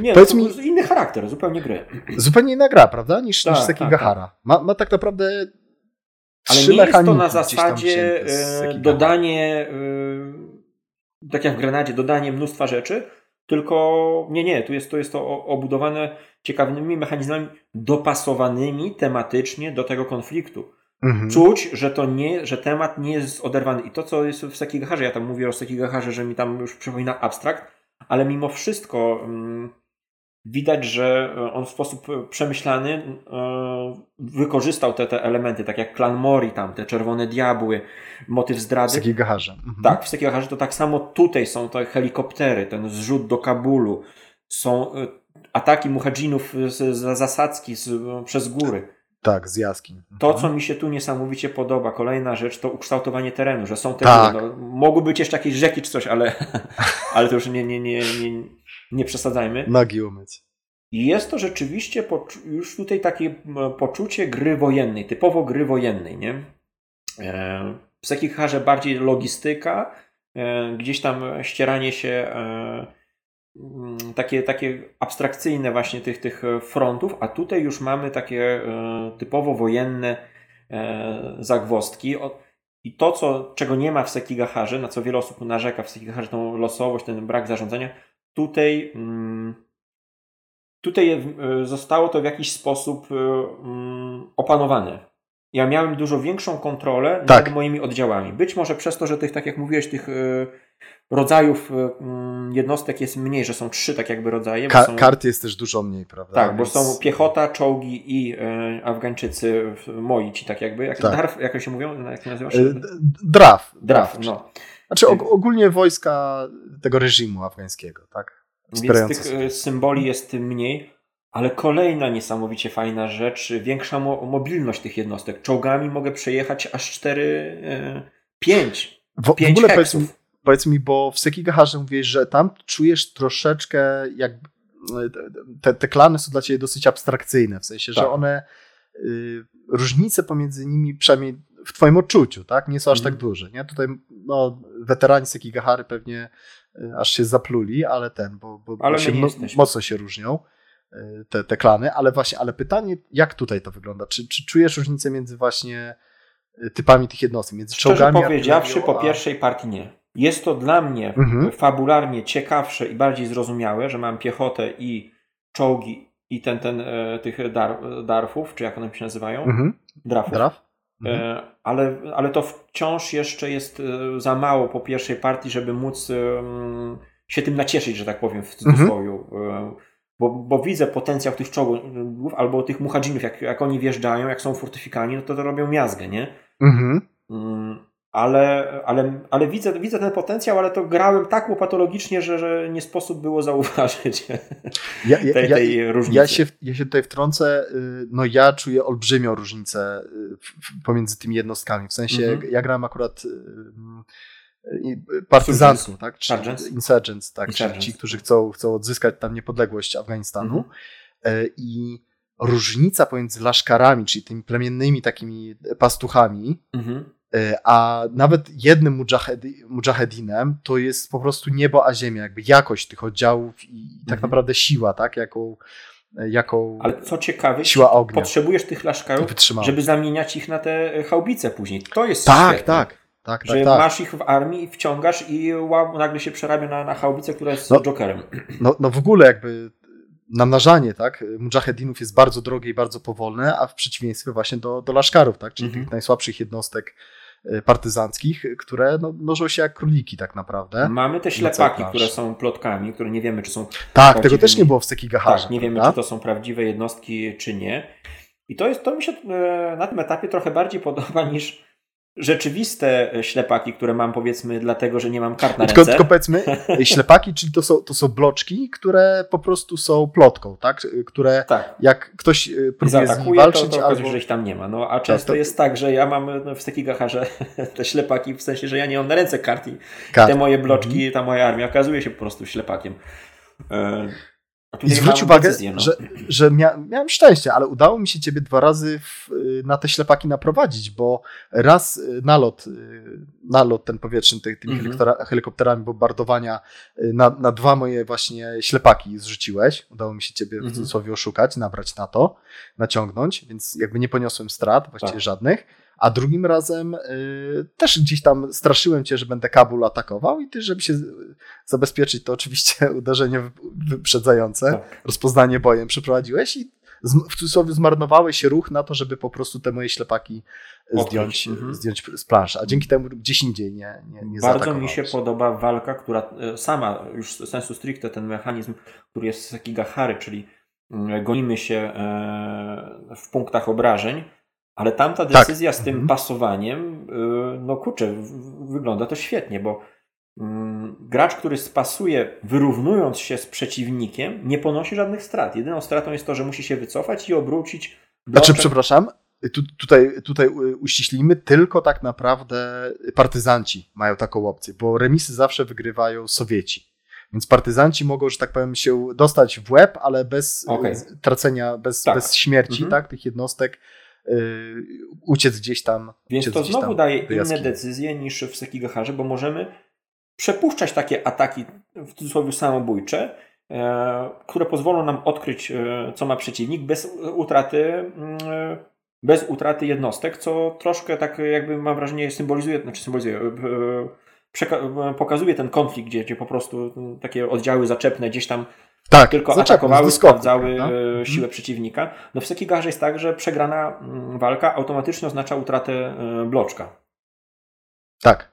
nie, Powiedz mi, inny charakter, zupełnie gry. Zupełnie inna gra, prawda? Niż, tak, niż Sekigahara. Tak, tak. Ma, ma tak naprawdę ale nie jest to na zasadzie e, dodanie, e, tak jak w Grenadzie, dodanie mnóstwa rzeczy, tylko nie, nie, tu jest to, jest to obudowane ciekawymi mechanizmami dopasowanymi tematycznie do tego konfliktu. Mhm. Czuć, że to nie, że temat nie jest oderwany. I to, co jest w Sekigaharze, ja tam mówię o Sekigaharze, że mi tam już przypomina abstrakt, ale mimo wszystko mm, widać, że e, on w sposób e, przemyślany e, wykorzystał te, te elementy, tak jak klan Mori tam, te czerwone diabły, motyw zdrady. W Sekigaharze. Mhm. Tak, w Sekigaharze to tak samo tutaj są te helikoptery, ten zrzut do Kabulu, są ataki muhadżinów z, z zasadzki z, przez góry. Tak, z jaskiń. To, co mhm. mi się tu niesamowicie podoba, kolejna rzecz, to ukształtowanie terenu, że są te tak. No, mogły być jeszcze jakieś rzeki czy coś, ale, ale to już nie, nie, nie, nie, nie przesadzajmy. Nogi umyć. I jest to rzeczywiście już tutaj takie poczucie gry wojennej, typowo gry wojennej, nie? E, w Sekicharze bardziej logistyka, e, gdzieś tam ścieranie się e, takie, takie abstrakcyjne właśnie tych, tych frontów, a tutaj już mamy takie typowo wojenne zagwostki. I to, co, czego nie ma w Sekigaharze, na co wiele osób narzeka w Sekigaharze, tą losowość, ten brak zarządzania, tutaj, mm, tutaj zostało to w jakiś sposób mm, opanowane ja miałem dużo większą kontrolę tak. nad moimi oddziałami. Być może przez to, że tych, tak jak mówiłeś, tych rodzajów y, mm, jednostek jest mniej, że są trzy tak jakby rodzaje. Ka są... Kart jest też dużo mniej, prawda? Tak, Więc... bo są piechota, czołgi i y, Afgańczycy, moi ci tak jakby. Jak, tak. Darf, jak się mówią? Jak nazywasz? Draf. Draf, no. Znaczy ogólnie wojska tego reżimu afgańskiego, tak? Więc tych symboli jest mniej. Ale kolejna niesamowicie fajna rzecz, większa mo mobilność tych jednostek. Czołgami mogę przejechać aż 4, 5, w, 5 w ogóle mi, powiedz mi, bo w Sekigaharze mówisz, że tam czujesz troszeczkę jak te, te klany są dla ciebie dosyć abstrakcyjne, w sensie, tak. że one y, różnice pomiędzy nimi przynajmniej w twoim odczuciu, tak, nie są aż tak mhm. duże, nie? Tutaj no, weterani Sekigahary pewnie y, aż się zapluli, ale ten, bo, bo, ale bo się mocno się różnią te, te klany, ale właśnie, ale pytanie, jak tutaj to wygląda? Czy, czy czujesz różnicę między właśnie y, typami tych jednostek, między Szczerze czołgami? powiedziawszy, po pierwszej partii nie. Jest to dla mnie mhm. fabularnie ciekawsze i bardziej zrozumiałe, że mam piechotę i czołgi i ten, ten e, tych dar, darfów, czy jak one się nazywają? Mhm. Drafów. Draf? E, mhm. ale, ale to wciąż jeszcze jest e, za mało po pierwszej partii, żeby móc się tym nacieszyć, że tak powiem w cudzysłowie. Mhm bo, bo widzę potencjał tych czołgów albo tych muchadzinów, jak, jak oni wjeżdżają, jak są fortyfikani, no to to robią miazgę, nie? Mhm. Mm, ale, ale, ale widzę, widzę ten potencjał, ale to grałem tak łopatologicznie, że, że nie sposób było zauważyć ja, ja, tej, tej ja, różnicy. Ja się, ja się tutaj wtrącę, y, no ja czuję olbrzymią różnicę y, pomiędzy tymi jednostkami. W sensie, mhm. ja grałem akurat y, partyzantów, tak? Czy insurgents, tak? Insurgents. Ci, którzy chcą, chcą odzyskać tam niepodległość Afganistanu. Mhm. E, I różnica pomiędzy laszkarami, czyli tymi plemiennymi takimi pastuchami, mhm. E, a nawet jednym mujahedi, mujahedinem, to jest po prostu niebo a ziemia, jakby jakość tych oddziałów i tak mhm. naprawdę siła, tak? Jaką, jaką Ale co ciekawe, siła ognia. potrzebujesz tych laszkarów, żeby zamieniać ich na te haubice później. To jest Tak, świetne. tak. Tak, że tak, tak. masz ich w armii i wciągasz i wow, nagle się przerabia na, na chałbicę, która jest no, Jokerem. No, no w ogóle jakby namnażanie, tak, mujahedinów jest bardzo drogie i bardzo powolne, a w przeciwieństwie właśnie do, do laszkarów, tak, czyli mhm. tych najsłabszych jednostek e, partyzanckich, które no, mnożą się jak króliki tak naprawdę. Mamy te ślepaki, które są plotkami, które nie wiemy, czy są Tak, tego też nie było w Sekigaharze. Tak, nie wiemy, czy to są prawdziwe jednostki, czy nie. I to jest, to mi się e, na tym etapie trochę bardziej podoba niż rzeczywiste ślepaki, które mam powiedzmy dlatego, że nie mam kart na tylko, ręce. Tylko powiedzmy, ślepaki, czyli to są, to są bloczki, które po prostu są plotką, tak? Które tak. jak ktoś e, próbuje z nimi walczyć... To, to albo... że ich tam nie ma. No, a tak, często to... jest tak, że ja mam no, w Sekigaharze te ślepaki, w sensie, że ja nie mam na ręce kart i te moje bloczki, mhm. ta moja armia okazuje się po prostu ślepakiem. I zwróć uwagę, decyzję, no. że, że mia miałem szczęście, ale udało mi się ciebie dwa razy w, na te ślepaki naprowadzić, bo raz y, nalot, y, nalot ten powietrzny ty, tymi mm -hmm. helikopterami bombardowania y, na, na dwa moje właśnie ślepaki zrzuciłeś. Udało mi się ciebie mm -hmm. w mhm. cudzysłowie oszukać, nabrać na to, naciągnąć, więc jakby nie poniosłem strat, właściwie tak. żadnych a drugim razem y, też gdzieś tam straszyłem cię, że będę Kabul atakował i ty, żeby się zabezpieczyć, to oczywiście uderzenie wyprzedzające, tak. rozpoznanie bojem przeprowadziłeś i w cudzysłowie zmarnowałeś ruch na to, żeby po prostu te moje ślepaki zdjąć, mhm. zdjąć z planszy, a dzięki temu gdzieś indziej nie, nie, nie Bardzo mi się podoba walka, która sama, już sensu stricte ten mechanizm, który jest z Sekigahary, czyli mm, gonimy się e, w punktach obrażeń, ale tamta tak. decyzja tak. z tym mhm. pasowaniem, y, no kurczę, wygląda to świetnie, bo mm, gracz, który spasuje, wyrównując się z przeciwnikiem, nie ponosi żadnych strat. Jedyną stratą jest to, że musi się wycofać i obrócić. Bloczek. Znaczy, przepraszam, tu, tutaj, tutaj uściślimy, tylko tak naprawdę partyzanci mają taką opcję, bo remisy zawsze wygrywają Sowieci. Więc partyzanci mogą, że tak powiem, się dostać w łeb, ale bez okay. tracenia, bez, tak. bez śmierci mhm. tak, tych jednostek uciec gdzieś tam. Więc to znowu daje inne decyzje niż w Sekigaharze, bo możemy przepuszczać takie ataki w cudzysłowie samobójcze, e, które pozwolą nam odkryć, e, co ma przeciwnik bez utraty, mm, bez utraty jednostek, co troszkę tak jakby mam wrażenie symbolizuje, znaczy symbolizuje, pokazuje ten konflikt, gdzie, gdzie po prostu takie oddziały zaczepne gdzieś tam tak, tylko atakowały, sprawdzały no? siłę mhm. przeciwnika. No w Sekigarze jest tak, że przegrana mm, walka automatycznie oznacza utratę bloczka. Tak.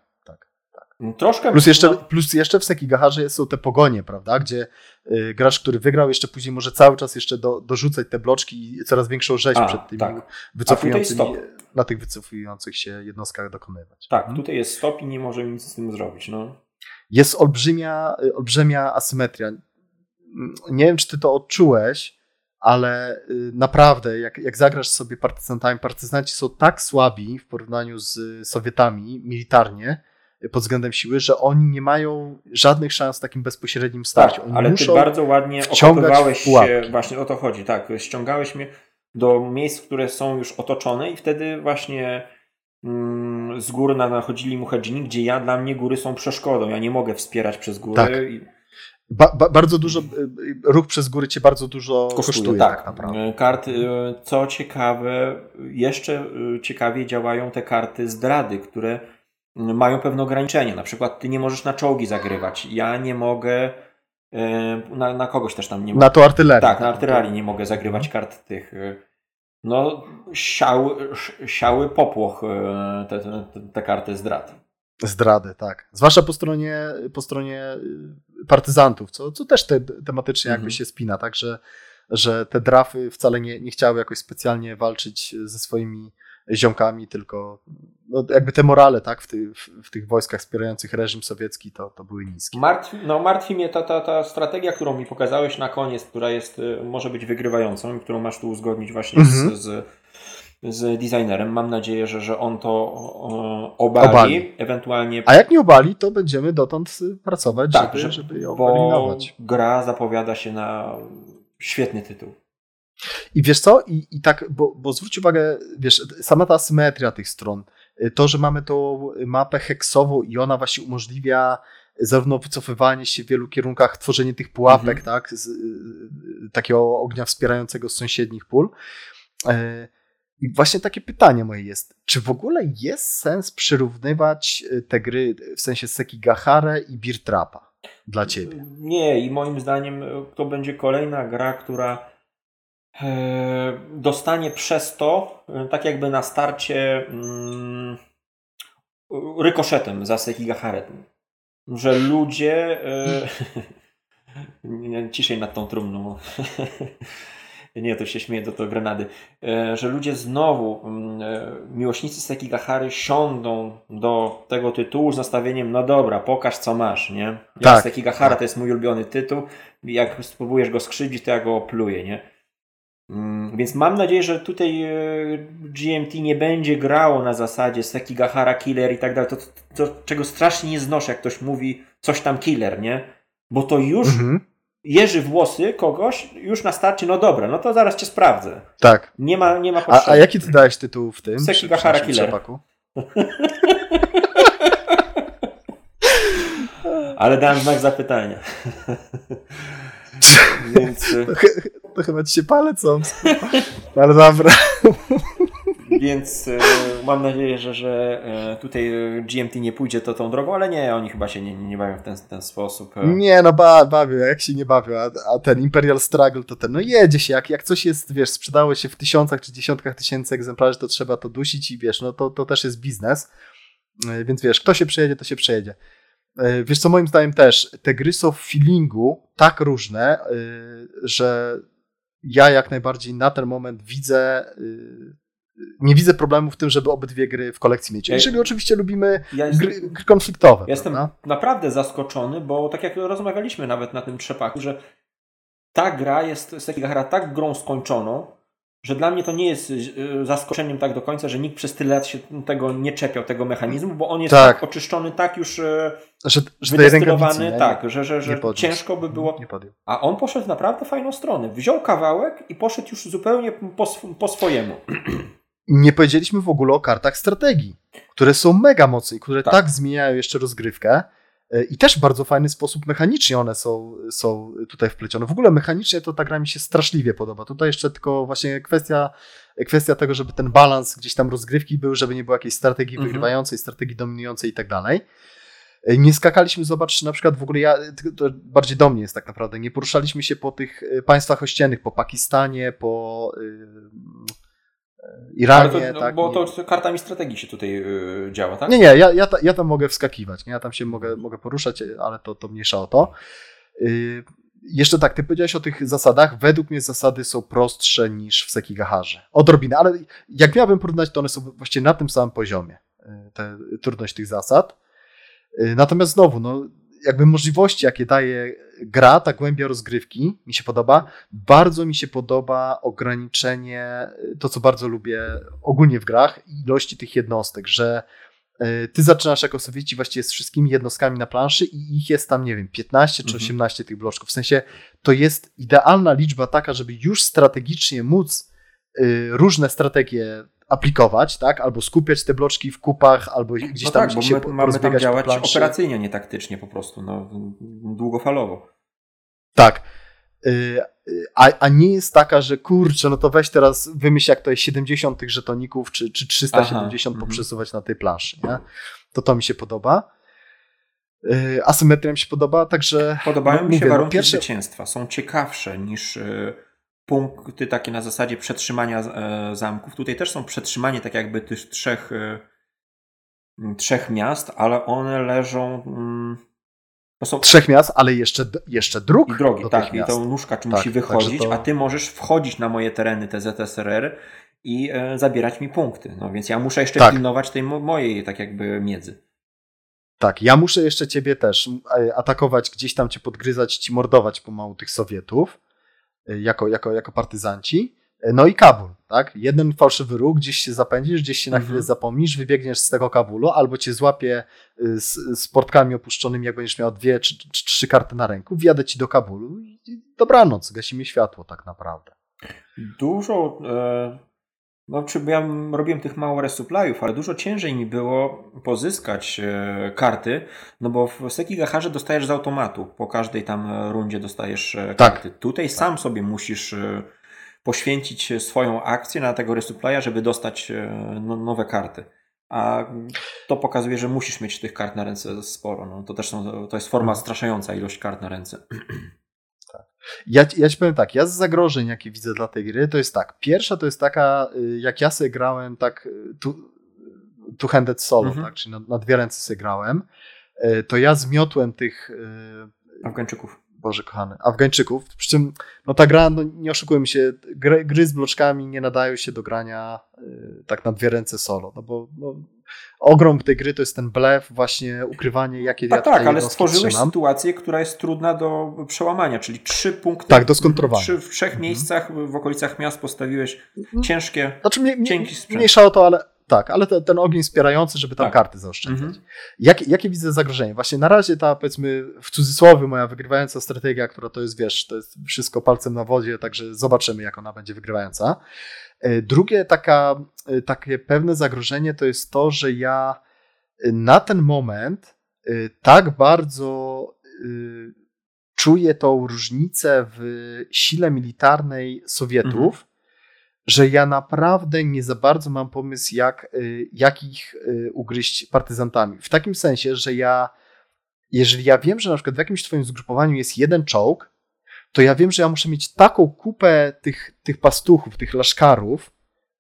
Troszkę. Plus jeszcze, no... plus jeszcze w Sekigaharze są te pogonie, prawda? Gdzie y, grasz, który wygrał, jeszcze później może cały czas jeszcze do, dorzucać te bloczki i coraz większą rzeź A, przed tymi tak. wycofującymi, na tych wycofujących się jednostkach dokonywać. Tak, hmm? tutaj jest stop i nie możemy nic z tym zrobić. No. Jest olbrzymia, olbrzymia asymetria. Nie wiem, czy ty to odczułeś, ale y, naprawdę, jak, jak zagrasz sobie partyzantami, partyzanci są tak słabi w porównaniu z Sowietami militarnie, pod względem siły, że oni nie mają żadnych szans w takim bezpośrednim starciu. Tak, ale ty bardzo ładnie okopywałeś się, właśnie o to chodzi, tak, ściągałeś mnie do miejsc, które są już otoczone i wtedy właśnie mm, z góry nachodzili muhadzini, gdzie ja, dla mnie góry są przeszkodą, ja nie mogę wspierać przez góry. Tak. Ba, ba, bardzo dużo, y, y, ruch przez góry cię bardzo dużo kosztuje, kosztuje tak, tak naprawdę. Karty, y, co ciekawe, jeszcze ciekawie działają te karty zdrady, które mają pewne ograniczenia. Na przykład ty nie możesz na czołgi zagrywać. Ja nie mogę na, na kogoś też tam nie mogę. Na to artylerię. Tak, na artylerii nie mogę zagrywać kart tych. No, siały, siały popłoch te, te, te karty zdrady. Zdrady, tak. Zwłaszcza po stronie, po stronie partyzantów, co, co też te, tematycznie jakby mhm. się spina, tak, że, że te drafy wcale nie, nie chciały jakoś specjalnie walczyć ze swoimi ziomkami, tylko no, jakby te morale tak, w, ty, w, w, tych wojskach wspierających reżim sowiecki to, to były niskie. Martwi, no, martwi mnie ta, ta, ta strategia, którą mi pokazałeś na koniec, która jest, y, może być wygrywającą i którą masz tu uzgodnić właśnie mhm. z, z, z designerem. Mam nadzieję, że, że on to obali, obali, ewentualnie... A jak nie obali, to będziemy dotąd pracować, tak, żeby, żeby ją bo eliminować. gra zapowiada się na świetny tytuł. I wiesz co? I, i tak, bo, bo zwróć uwagę, wiesz, sama ta symetria tych stron, to, że mamy tą mapę heksową i ona właśnie umożliwia zarówno wycofywanie się w wielu kierunkach, tworzenie tych pułapek, mhm. tak, z, takiego ognia wspierającego z sąsiednich pól. E, I właśnie takie pytanie moje jest, czy w ogóle jest sens przyrównywać te gry w sensie Sekigahara i Birtrapa dla ciebie? Nie i moim zdaniem to będzie kolejna gra, która E, dostanie przez to, e, tak jakby na starcie mm, rykoszetem za Sekigaharetem. Że ludzie e, ciszej nad tą trumną nie, to się śmieje do to grenady, że ludzie znowu, mm, miłośnicy Sekigahary siądą do tego tytułu z nastawieniem, no dobra, pokaż co masz, nie? Ja tak, Sekigahara tak. to jest mój ulubiony tytuł, jak spróbujesz go skrzywdzić, to ja go opluję, nie? Mm, więc mam nadzieję, że tutaj e, GMT nie będzie grało na zasadzie Sekigahara killer i tak dalej. To, to, czego strasznie nie znoszę, jak ktoś mówi coś tam killer, nie? Bo to już mhm. Jeży włosy kogoś już na starcie, no dobra, no to zaraz cię sprawdzę. Tak. Nie ma, nie ma potrzeby. A, a jaki ty dałeś tytuł w tym? Sekigahara killer. Ale dałem znak zapytania. Więc... To, to, chyba ci się palec Ale dobra. Więc e, mam nadzieję, że, że e, tutaj GMT nie pójdzie to tą drogą, ale nie, oni chyba się nie, nie bawią w ten, ten sposób. E. Nie, no ba, bawią, jak się nie bawią, a, a, ten Imperial Struggle to ten, no jedzie się, jak, jak coś jest, wiesz, sprzedało się w tysiącach czy dziesiątkach tysięcy egzemplarzy, to trzeba to dusić i wiesz, no to, to też jest biznes, więc wiesz, kto się przejedzie, to się przejedzie. E, wiesz co, moim zdaniem też, te gry są w feelingu tak różne, e, że ja jak najbardziej na ten moment widzę, e, nie widzę problemu w tym, żeby obydwie gry w kolekcji mieć. Jeżeli oczywiście lubimy ja gry, gry, konfliktowe. Jestem prawda? naprawdę zaskoczony, bo tak jak rozmawialiśmy nawet na tym trzepaku, że ta gra jest, Sekigahara tak grą skończoną, że dla mnie to nie jest y, zaskoczeniem tak do końca, że nikt przez tyle lat się tego nie czepiał, tego mechanizmu, bo on jest tak, tak oczyszczony, tak już y, że, że wydestylowany, tak, że, że, że ciężko by było. Nie, nie A on poszedł naprawdę fajną stronę. Wziął kawałek i poszedł już zupełnie po, po swojemu. Nie powiedzieliśmy w ogóle o kartach strategii, które są mega mocne i które tak, tak zmieniają jeszcze rozgrywkę. E, I też w bardzo fajny sposób mechanicznie one są, są tutaj wplecione. W ogóle mechanicznie to ta gra mi się straszliwie podoba. Tutaj jeszcze tylko właśnie kwestia, kwestia tego, żeby ten balans gdzieś tam rozgrywki był, żeby nie było jakiejś strategii mhm. wygrywającej, strategii dominującej i tak dalej. E, nie skakaliśmy, zobacz, na przykład w ogóle ja, to bardziej do mnie jest tak naprawdę, nie poruszaliśmy się po tych e, państwach ościennych, po Pakistanie, po Iranie. To, no, tak, bo to kartami strategii się tutaj yy, działa, tak? Nie, nie, ja, ja, ja tam mogę wskakiwać, nie? ja tam się mogę, mogę poruszać, ale to, to mniejsza o to. Yy, jeszcze tak, ty powiedziałeś o tych zasadach. Według mnie zasady są prostsze niż w Sekigaharze. Odrobinę, ale jak miałbym porównać, to one są właściwie na tym samym poziomie, yy, te, trudność tych zasad. Yy, natomiast znowu, no, jakby możliwości, jakie daje gra, ta głębia rozgrywki mi się podoba. Bardzo mi się podoba ograniczenie, to co bardzo lubię ogólnie w grach, ilości tych jednostek, że e, ty zaczynasz jako Sowieci właściwie z wszystkimi jednostkami na planszy i ich jest tam, nie wiem, 15 czy 18 mhm. tych bloczków. W sensie to jest idealna liczba taka, żeby już strategicznie móc y, różne strategie aplikować, tak? Albo skupiać te bloczki w kupach, albo gdzieś no tam tak, się my, mamy tam działać operacyjnie, nie taktycznie po prostu, no, długofalowo. Tak. Y, a, a nie jest taka, że kurczę, no to weź teraz wymyśl, jak to jest 70 tych żetoników, czy, czy 370 Aha, poprzesuwać na tej planszy, nie? To to mi się podoba. Y, asymetria mi się podoba, także... Podobają mi się mówię, no warunki pierwsze... zwycięstwa. Są ciekawsze niż y, punkty takie na zasadzie przetrzymania e, zamków. Tutaj też są przetrzymanie tak jakby tych trzech, e, trzech miast, ale one leżą. Mm, to są trzech miast, ale jeszcze, jeszcze dróg. I drogi, tak. I to nóżka tak, musi wychodzić, to... a ty możesz wchodzić na moje tereny, te ZSRR i e, zabierać mi punkty. No więc ja muszę jeszcze tak. pilnować tej mojej tak jakby miedzy. Tak, ja muszę jeszcze ciebie też e, atakować, gdzieś tam cię podgryzać, ci mordować pomału tych Sowietów jako, jako, jako partyzanci. No i Kabul, tak? Jeden fałszywy ruch, gdzieś się zapędzisz, gdzieś się na chwilę mhm. zapomnisz, wybiegniesz z tego Kabulu, albo cię złapie y, z, z portkami opuszczonymi, jak będziesz miał dwie czy, czy trzy karty na ręku, wjadę ci do Kabulu i dobranoc, gasimy światło tak naprawdę. Dużo e, no, czy ja robiłem tych mało resuppliów, ale dużo ciężej mi było pozyskać e, karty, no bo w Sekigaharze dostajesz z automatu. Po każdej tam rundzie dostajesz e, tak. karty. Tutaj tak. sam sobie musisz e, poświęcić swoją akcję na tego resupply'a, żeby dostać no, nowe karty. A to pokazuje, że musisz mieć tych kart na ręce sporo. No, to też są, to jest forma mhm. straszająca ilość kart na ręce. Ja, ja ci powiem tak, ja z zagrożeń, jakie widzę dla tej gry, to jest tak. Pierwsza to jest taka, y, jak ja sobie grałem tak y, two-handed solo, mhm. tak, czyli na, na, dwie ręce sobie grałem, y, to ja zmiotłem tych Afgańczyków. Boże kochany, Afgańczyków. Przy czym no ta gra, no nie oszukujmy się, gry, gry z bloczkami nie nadają się do grania tak na dwie ręce solo, no bo no, ogrom tej gry to jest ten blef, właśnie ukrywanie, jakie tak, ja Tak, ale stworzyłeś trzymam. sytuację, która jest trudna do przełamania, czyli trzy punkty. Tak, do skontrowania. Trzy, w trzech mhm. miejscach w okolicach miast postawiłeś mhm. ciężkie, znaczy, mnie, cienki sprzęt. Mniejsza o to, ale tak, ale te, ten ogień wspierający, żeby tam tak. karty zaoszczędzać. Mhm. Jakie, jakie widzę zagrożenie? Właśnie na razie ta, powiedzmy, w cudzysłowie moja wygrywająca strategia, która to jest, wiesz, to jest wszystko palcem na wodzie, także zobaczymy, jak ona będzie wygrywająca. E, drugie taka, e, takie pewne zagrożenie to jest to, że ja e, na ten moment tak bardzo czuję tą różnicę w sile militarnej Sowietów, mhm. Że ja naprawdę nie za bardzo mam pomysł, jak, jak ich ugryźć partyzantami. W takim sensie, że ja, jeżeli ja wiem, że na przykład w jakimś twoim zgrupowaniu jest jeden czołg, to ja wiem, że ja muszę mieć taką kupę tych, tych pastuchów, tych laszkarów,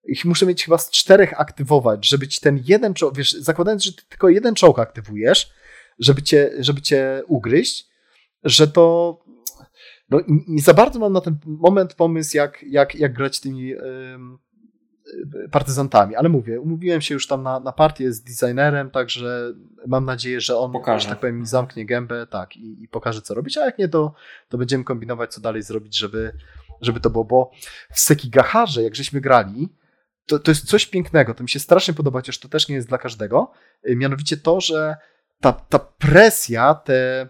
ich muszę mieć chyba z czterech aktywować, żeby ci ten jeden czołg, wiesz, zakładając, że ty tylko jeden czołg aktywujesz, żeby cię, żeby cię ugryźć, że to no, nie za bardzo mam na ten moment pomysł, jak, jak, jak grać tymi partyzantami, ale mówię, umówiłem się już tam na, na partię z designerem, także mam nadzieję, że on, pokaże. że tak powiem, mi zamknie gębę, tak, i, i pokaże, co robić, a jak nie, to, to będziemy kombinować, co dalej zrobić, żeby, żeby to było, bo w Sekigaharze, jak żeśmy grali, to, to jest coś pięknego, to mi się strasznie podoba, chociaż to też nie jest dla każdego, y, mianowicie to, że ta, ta presja, te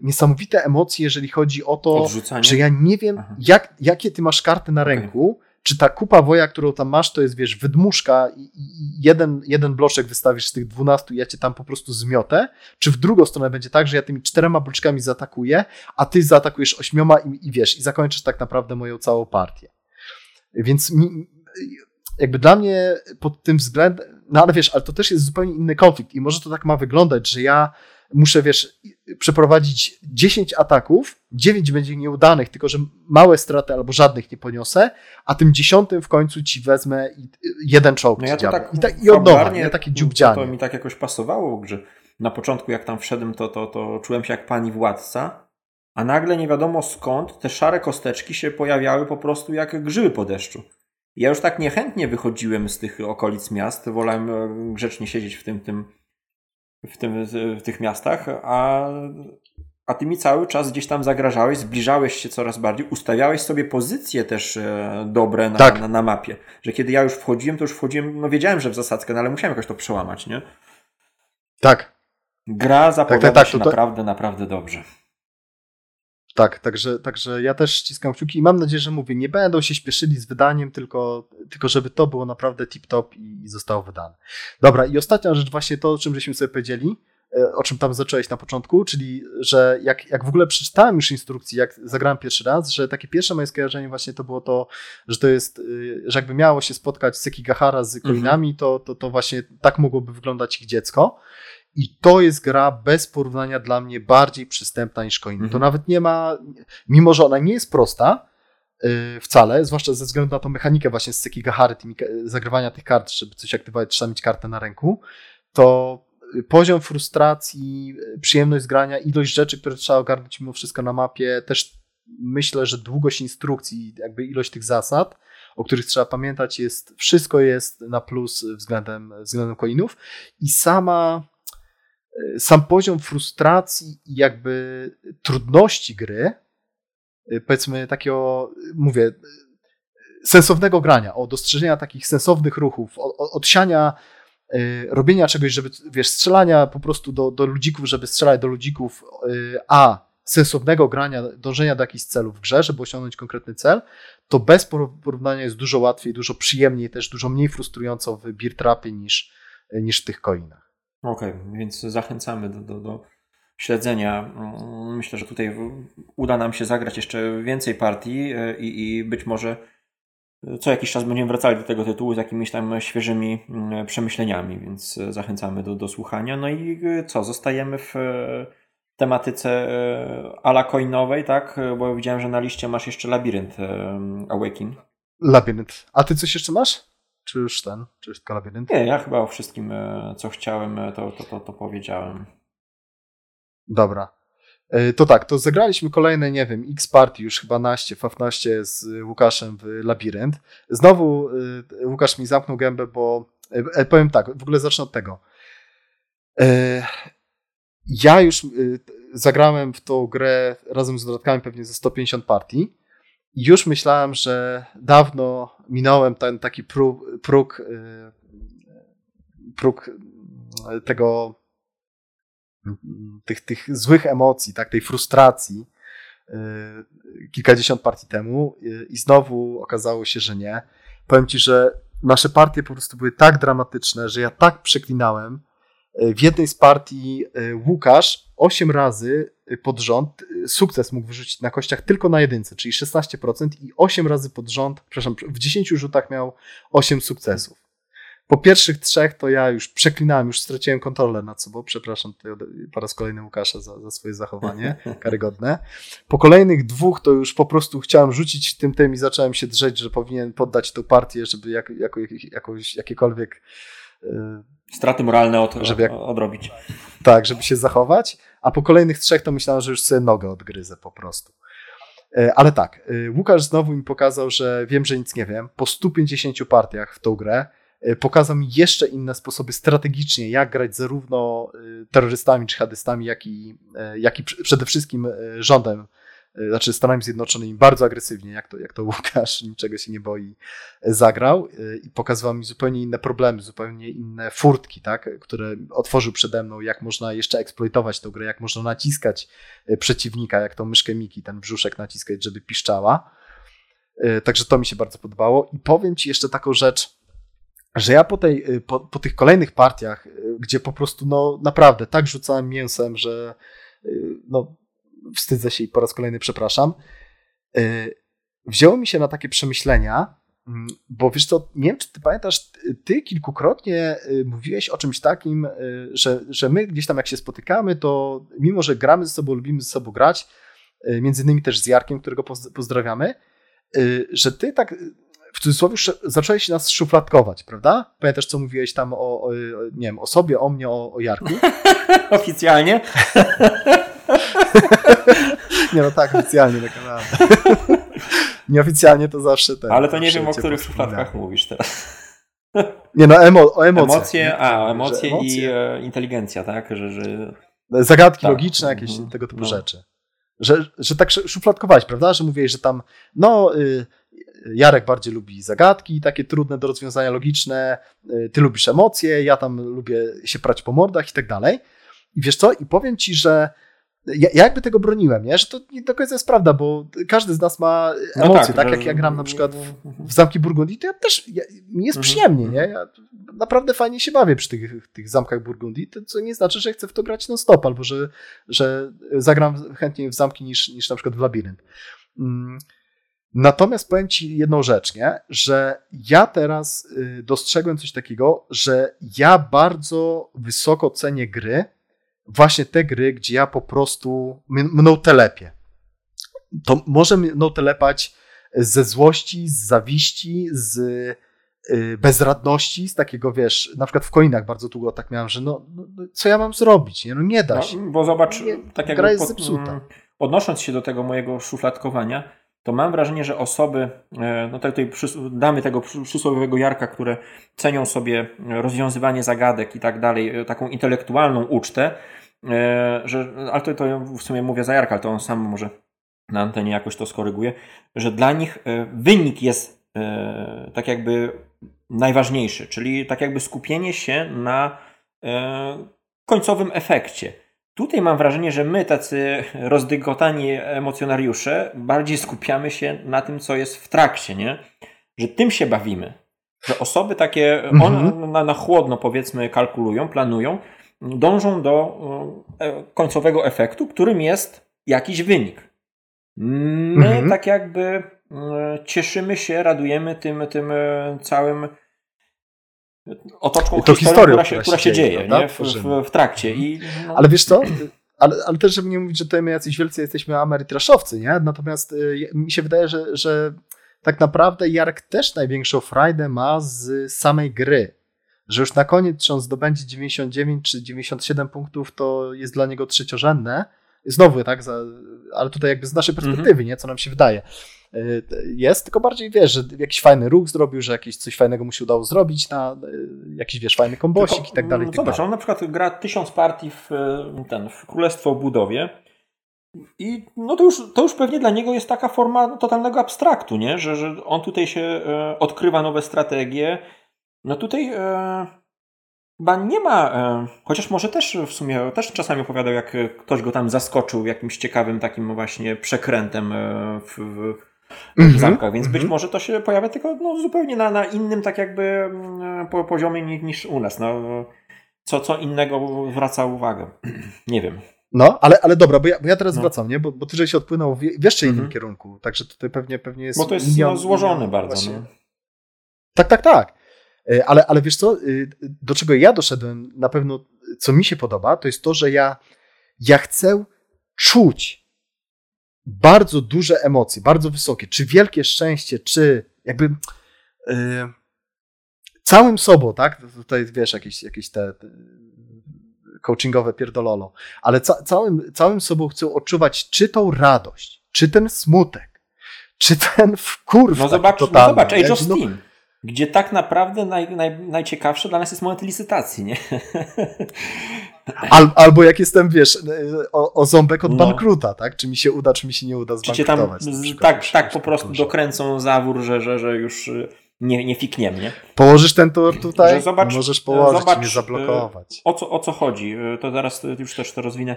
niesamowite emocje, jeżeli chodzi o to, Odrzucanie? że ja nie wiem, jak, jakie ty masz karty na ręku, czy ta kupa woja, którą tam masz, to jest, wiesz, wydmuszka i, jeden, jeden bloczek wystawisz z tych dwunastu ja cię tam po prostu zmiotę, czy w drugą stronę będzie tak, że ja tymi czterema bloczkami zaatakuję, a ty zaatakujesz ośmioma i, i wiesz, i zakończysz tak naprawdę moją całą partię. Więc mi, jakby dla mnie pod tym względem, no ale wiesz, ale to też jest zupełnie inny konflikt i może to tak ma wyglądać, że ja muszę, wiesz, przeprowadzić 10 ataków, 9 będzie nieudanych, tylko że małe straty albo żadnych nie poniosę, a tym dziesiątym w końcu ci wezmę jeden czołg. No ja to tak, I, tak, I od nowa, nie takie dziubdzianie. To, mi tak jakoś pasowało, że na początku jak tam wszedłem, to, to, to czułem się jak pani władca, a nagle nie wiadomo skąd te szare kosteczki się pojawiały po prostu jak grzyby po deszczu. Ja już tak niechętnie wychodziłem z tych okolic miast, wolałem e, grzecznie siedzieć w tym, tym, w, tym, w tych miastach, a, a ty mi cały czas gdzieś tam zagrażałeś, zbliżałeś się coraz bardziej, ustawiałeś sobie pozycje też e, dobre na, tak. na, na, mapie. Że kiedy ja już wchodziłem, to już wchodziłem, no wiedziałem, że w zasadzkę, no ale musiałem jakoś to przełamać, nie? Tak. Gra zapowiada tak, tak, tak, się to... naprawdę, naprawdę dobrze. Tak, także, także ja też ściskam kciuki i mam nadzieję, że mówię, nie będą się śpieszyli z wydaniem, tylko, tylko żeby to było naprawdę tip-top i, i zostało wydane. Dobra, i ostatnia rzecz, właśnie to, o czym żeśmy sobie powiedzieli, e, o czym tam zacząłeś na początku, czyli że jak, jak w ogóle przeczytałem już instrukcji, jak zagrałem pierwszy raz, że takie pierwsze moje skojarzenie właśnie to było to, że to jest, y, że jakby miało się spotkać Sekigahara z koinami, mhm. to, to, to właśnie tak mogłoby wyglądać ich dziecko. I to jest gra bez porównania dla mnie bardziej przystępna niż Coin. Mhm. To nawet nie ma, mimo że ona nie jest prosta yy, wcale, zwłaszcza ze względu na tą mechanikę właśnie z Sekigahary, tymi, zagrywania tych kart, żeby coś aktywować, trzeba mieć kartę na ręku, to poziom frustracji, przyjemność grania, ilość rzeczy, które trzeba ogarnąć mimo wszystko na mapie, też myślę, że długość instrukcji, jakby ilość tych zasad, o których trzeba pamiętać, jest, wszystko jest na plus względem, względem coinów i sama sam poziom frustracji i jakby trudności gry, y, powiedzmy takiego, mówię, sensownego grania, o dostrzeżenia takich sensownych ruchów, od siania, y, robienia czegoś, żeby, wiesz, strzelania po prostu do, do ludzików, żeby strzelać do ludzików, y, a sensownego grania, dążenia do jakichś celów w grze, żeby osiągnąć konkretny cel, to bez porównania jest dużo łatwiej, dużo przyjemniej, też dużo mniej frustrująco w beer trapie niż, niż w tych coinach. Okej, okay, więc zachęcamy do, do, do śledzenia. Mm, myślę, że tutaj uda nam się zagrać jeszcze więcej partii e, i, i być może e, co jakiś czas będziemy wracali do tego tytułu z jakimiś tam świeżymi mm, przemyśleniami, więc e, zachęcamy do, do słuchania. No i co, zostajemy w tematyce ala coinowej, tak? Bo widziałem, że na liście masz jeszcze Labirynt Awakening. Labirynt. A ty coś jeszcze masz? Czy już ten? Czy już tylko labirynt? Nie, ja chyba o wszystkim, e, co chciałem, e, to, to, to, to powiedziałem. Dobra. E, to tak, to zagraliśmy kolejne, nie wiem, X-Party, już chyba naście, F15 z Łukaszem w Labirynt. Znowu Łukasz mi zamknął gębę, bo powiem tak, w ogóle zacznę od tego. Ja już zagrałem w tą grę razem z dodatkami pewnie ze 150 partii już myślałem, że dawno minąłem ten taki próg, próg, y, próg tego tych, tych złych emocji, tak, tej frustracji y, kilkadziesiąt partii temu y, i znowu okazało się, że nie. Powiem Ci, że nasze partie po prostu były tak dramatyczne, że ja tak przeklinałem. W jednej z partii Łukasz osiem razy pod rząd sukces mógł wyrzucić na kościach tylko na jedynce, czyli 16% i 8 razy pod rząd, przepraszam, w 10 rzutach miał 8 sukcesów. Po pierwszych trzech to ja już przeklinałem, już straciłem kontrolę nad sobą. Przepraszam tutaj po raz kolejny Łukasza za, za swoje zachowanie karygodne. Po kolejnych dwóch to już po prostu chciałem rzucić tym tym i zacząłem się drzeć, że powinien poddać tę partię, żeby jak, jako, jakoś, jakiekolwiek straty moralne od, żeby jak, odrobić. Tak, żeby się zachować a po kolejnych trzech to myślałem, że już sobie nogę odgryzę po prostu. E, ale tak, e, Łukasz znowu mi pokazał, że wiem, że nic nie wiem. Po 150 partiach w tą grę e, pokazał mi jeszcze inne sposoby strategicznie, jak grać zarówno terrorystami, dżihadystami, jak i, jak i przede wszystkim rządem znaczy Stanami Zjednoczonymi bardzo agresywnie, jak to, jak to Łukasz niczego się nie boi, e, zagrał e, i pokazywał mi zupełnie inne problemy, zupełnie inne furtki, tak, które otworzył przede mną, jak można jeszcze eksploitować tę grę, jak można naciskać przeciwnika, jak tą myszkę Miki, ten brzuszek naciskać, żeby piszczała. Także to mi się bardzo podobało. I powiem Ci jeszcze taką rzecz, że ja po, tej, po, po tych kolejnych partiach, gdzie po prostu no naprawdę tak rzucałem mięsem, że no, wstydzę się i po raz kolejny przepraszam, wzięło mi się na takie przemyślenia, mm, bo wiesz co, nie wiem, czy ty pamiętasz, ty kilkukrotnie y, mówiłeś o czymś takim, y, że, że my gdzieś tam jak się spotykamy, to mimo, że gramy ze sobą, lubimy ze sobą grać, y, między innymi też z Jarkiem, którego pozdrawiamy, że ty tak w cudzysłowie zacząłeś nas szufladkować, prawda? Pamiętasz, co mówiłeś tam o, o nie wiem, o sobie, o mnie, o, o Jarku? Oficjalnie? nie no tak, oficjalnie na kanale. Nieoficjalnie to zawsze ten. Ale to nie wiem, o których szufladkach mówisz teraz. Nie no, emo, o emocje. Emocje, a, o emocje, emocje, i e, inteligencja, tak? Że, że... Zagadki tak. logiczne, jakieś mhm. tego typu no. rzeczy. Że, że tak szufladkowałeś, prawda? Że mówiłeś, że tam, no, y, Jarek bardziej lubi zagadki, takie trudne do rozwiązania logiczne, y, ty lubisz emocje, ja tam lubię się prać po mordach i tak dalej. I wiesz co? I powiem ci, że ja, ja, jakby tego broniłem, nie? że to nie do końca jest prawda, bo każdy z nas ma no emocje, no tak, tak jak ja gram na przykład w, w Zamki Burgundii, to ja też, ja, mi jest mhm. przyjemnie, nie? Ja naprawdę fajnie się bawię przy tych, tych Zamkach Burgundii, to co nie znaczy, że chcę w to grać non stop, albo że, że zagram chętniej w Zamki niż, niż na przykład w Labirynt. Mm. Natomiast powiem Ci jedną rzecz, nie? że ja teraz y, dostrzegłem coś takiego, że ja bardzo wysoko cenię gry, właśnie te gry, gdzie ja po prostu mną telepię. To może mną telepać ze złości, z zawiści, z y, bezradności, z takiego, wiesz, na przykład w coinach bardzo długo tak miałem, że no, no, no co ja mam zrobić, nie? No nie da no, się. No, bo zobacz, nie, tak jak gra jest pod, zepsuta. Mm, odnosząc się do tego mojego szufladkowania, to mam wrażenie, że osoby, e, no tutaj damy tego przysłowiowego Jarka, które cenią sobie rozwiązywanie zagadek i tak dalej, e, taką intelektualną ucztę, E, że, ale to, to w sumie mówię za Jarka, ale to on sam może na antenie jakoś to skoryguje, że dla nich e, wynik jest e, tak jakby najważniejszy, czyli tak jakby skupienie się na końcowym efekcie. Tutaj mam wrażenie, że my, tacy rozdygotani emocjonariusze, bardziej skupiamy się na tym, co jest w trakcie, nie? Że tym się bawimy. Że osoby takie, one mhm. na, na chłodno powiedzmy kalkulują, planują, dążą do e, końcowego efektu, którym jest jakiś wynik. My mhm. tak jakby e, cieszymy się, radujemy tym, tym e, całym otoczką to historią, która się, która się dzieje, nie? W, w, w, trakcie. I, no. Ale wiesz co? Ale, ale też, żeby nie mówić, że tutaj my jacyś wielcy jesteśmy amerytraszowcy, nie? Natomiast y, mi się wydaje, że, że tak naprawdę Jark też największą frajdę ma z samej gry że już na koniec, czy on zdobędzie 99 czy 97 punktów, to jest dla niego trzeciorzędne. Znowu, tak, za, ale tutaj jakby z naszej perspektywy, mm -hmm. nie, co nam się wydaje. Y, jest, tylko bardziej wiesz, że jakiś fajny ruch zrobił, że jakieś coś fajnego mu się udało zrobić, na y, jakiś wiesz, fajny kombosik tylko, i tak dalej. No, zobacz, dalej. on na przykład gra tysiąc partii w, ten, w Królestwo Budowie i no to już, to już pewnie dla niego jest taka forma totalnego abstraktu, nie? Że, że on tutaj się e, odkrywa nowe strategie, no tutaj e, chyba nie ma, e, chociaż może też w sumie, też czasami opowiadał, jak ktoś go tam zaskoczył jakimś ciekawym takim właśnie przekrętem e, w, w, w -hmm, zamkach, więc być mhm. może to się pojawia tylko no, zupełnie na, na innym tak jakby mm, po, poziomie niż, niż u nas. No, co, co innego zwraca uwagę. nie wiem. No, ale, ale dobra, bo ja, bo ja teraz no. wracam, nie? Bo, bo ty żeś odpłynął w, jeszcze innym mm -hmm. kierunku, także tutaj pewnie, pewnie jest... Bo to jest milion, no, złożony bardzo. No. Tak, tak, tak. E, ale, ale wiesz co, y, do czego ja doszedłem, na pewno co mi się podoba, to jest to, że ja, ja chcę czuć bardzo duże emocje, bardzo wysokie, czy wielkie szczęście, czy jakby yy, całym sobą, tak? Tutaj wiesz, jakieś, jakieś te, te coachingowe pierdololo, ale ca całym, całym sobą chcę odczuwać czy tą radość, czy ten smutek, czy ten wkurw. No zobacz, no zobacz Age of Steam. No, gdzie tak naprawdę naj, naj, najciekawsze dla nas jest moment licytacji, nie? Al, albo jak jestem, wiesz, o, o ząbek od no. bankruta, tak? Czy mi się uda, czy mi się nie uda zbankrutować. Czy tam tak, tak po prostu dokręcą zawór, że, że, że już y, nie, nie fikniemy, nie? Położysz ten tor tutaj? Że zobacz, możesz położyć zobacz, i mnie zablokować. Y, o co, o co chodzi? Y, to zaraz już też to rozwinę.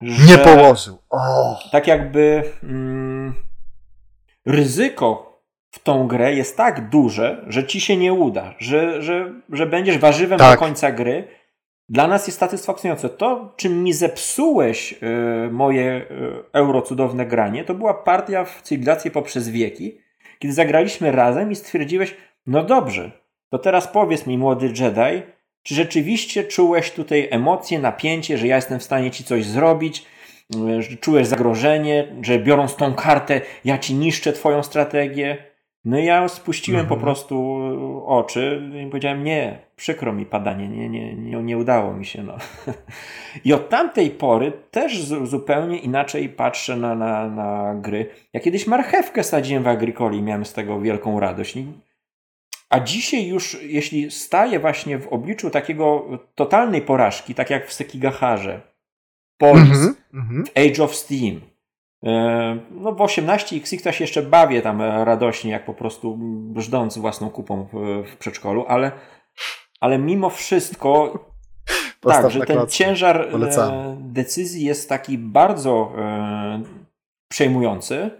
nie położył. Oh. Tak jakby... Mm, ryzyko w tą grę jest tak duże, że ci się nie uda, że, że, że będziesz warzywem tak. do końca gry. Dla nas jest satysfakcjonujące. To, czym mi zepsułeś y, moje y, euro cudowne granie, to była partia w cywilizację poprzez wieki, kiedy zagraliśmy razem i stwierdziłeś, no dobrze, to teraz powiedz mi, młody Jedi, czy rzeczywiście czułeś tutaj emocje, napięcie, że ja jestem w stanie ci coś zrobić, że czułeś zagrożenie, że biorąc tą kartę, ja ci niszczę twoją strategię? No i ja spuściłem mhm. po prostu oczy i powiedziałem, nie, przykro mi padanie, nie, nie, nie, nie udało mi się. No. I od tamtej pory też zupełnie inaczej patrzę na, na, na gry. Ja kiedyś marchewkę sadziłem w Agricoli i miałem z tego wielką radość. A dzisiaj już, jeśli staję właśnie w obliczu takiego totalnej porażki, tak jak w Sekigaharze, Polis, mm -hmm. Age of Steam, no w 18XX się jeszcze bawię tam radośnie, jak po prostu brzdąc własną kupą w, przedszkolu, ale, ale mimo wszystko tak, że ten ciężar e, Polecamy. decyzji jest taki bardzo e, przejmujący.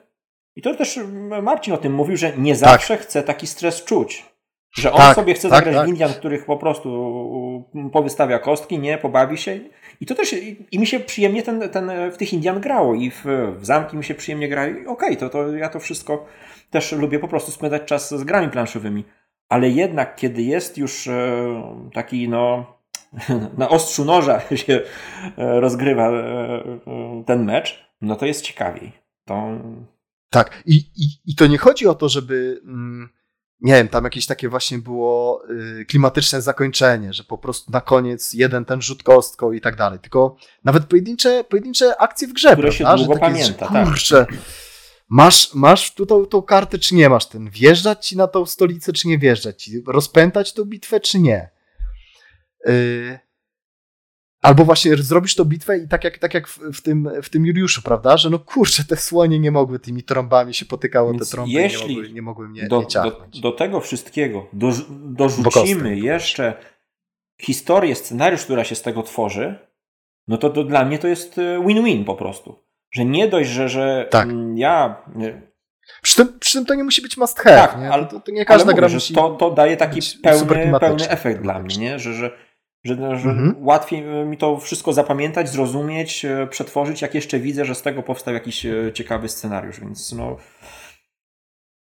I to też Marcin o tym mówił, że nie tak. zawsze tak. chce taki stres czuć. Że on tak, sobie chce tak, zagrać tak. w Indian, których po prostu powystawia kostki, nie, pobawi się. I to też, i, mi się przyjemnie ten, ten, w tych Indian grało i w, w zamki mi się przyjemnie grało. Okej, okay, to, to ja to wszystko też lubię po prostu spędzać czas z grami planszowymi. Ale jednak, kiedy jest już e, taki, no, na ostrzu noża się e, rozgrywa e, ten mecz, no to jest ciekawiej. To... Tak, i, i, i to nie chodzi o to, żeby. Mm nie wiem, tam jakieś takie właśnie było y, klimatyczne zakończenie, że po prostu na koniec jeden ten rzut kostką i tak dalej. Tylko nawet pojedyncze, pojedyncze akcje w grze, Które prawda? się długo takie, pamięta, że, kurczę, tak. masz, masz tu tą, tą kartę, czy nie masz ten, wjeżdżać ci na tą stolicę, czy nie wjeżdżać ci, rozpętać tą bitwę, czy nie. Yy, Albo właśnie zrobisz tą bitwę i tak jak, tak jak w, w, tym, w tym Juliuszu, prawda? Że no kurczę, te słonie nie mogły tymi trąbami się potykało, Więc te trąby jeśli nie mogły, nie mogły mnie do, do, do, tego wszystkiego do, dorzucimy jeszcze historię, scenariusz, która się z tego tworzy, no to, to dla mnie to jest e, win-win po prostu. Że nie dość, że, że tak. ja... Przy tym, przy tym to nie musi być must have. Tak, nie? Ale, to, to nie każda gra musi to, to daje taki pełny, pełny efekt dla mnie, nie? Że, że że, że mhm. łatwiej mi to wszystko zapamiętać, zrozumieć, e, przetworzyć, jak jeszcze widzę, że z tego powstał jakiś e, ciekawy scenariusz, więc no.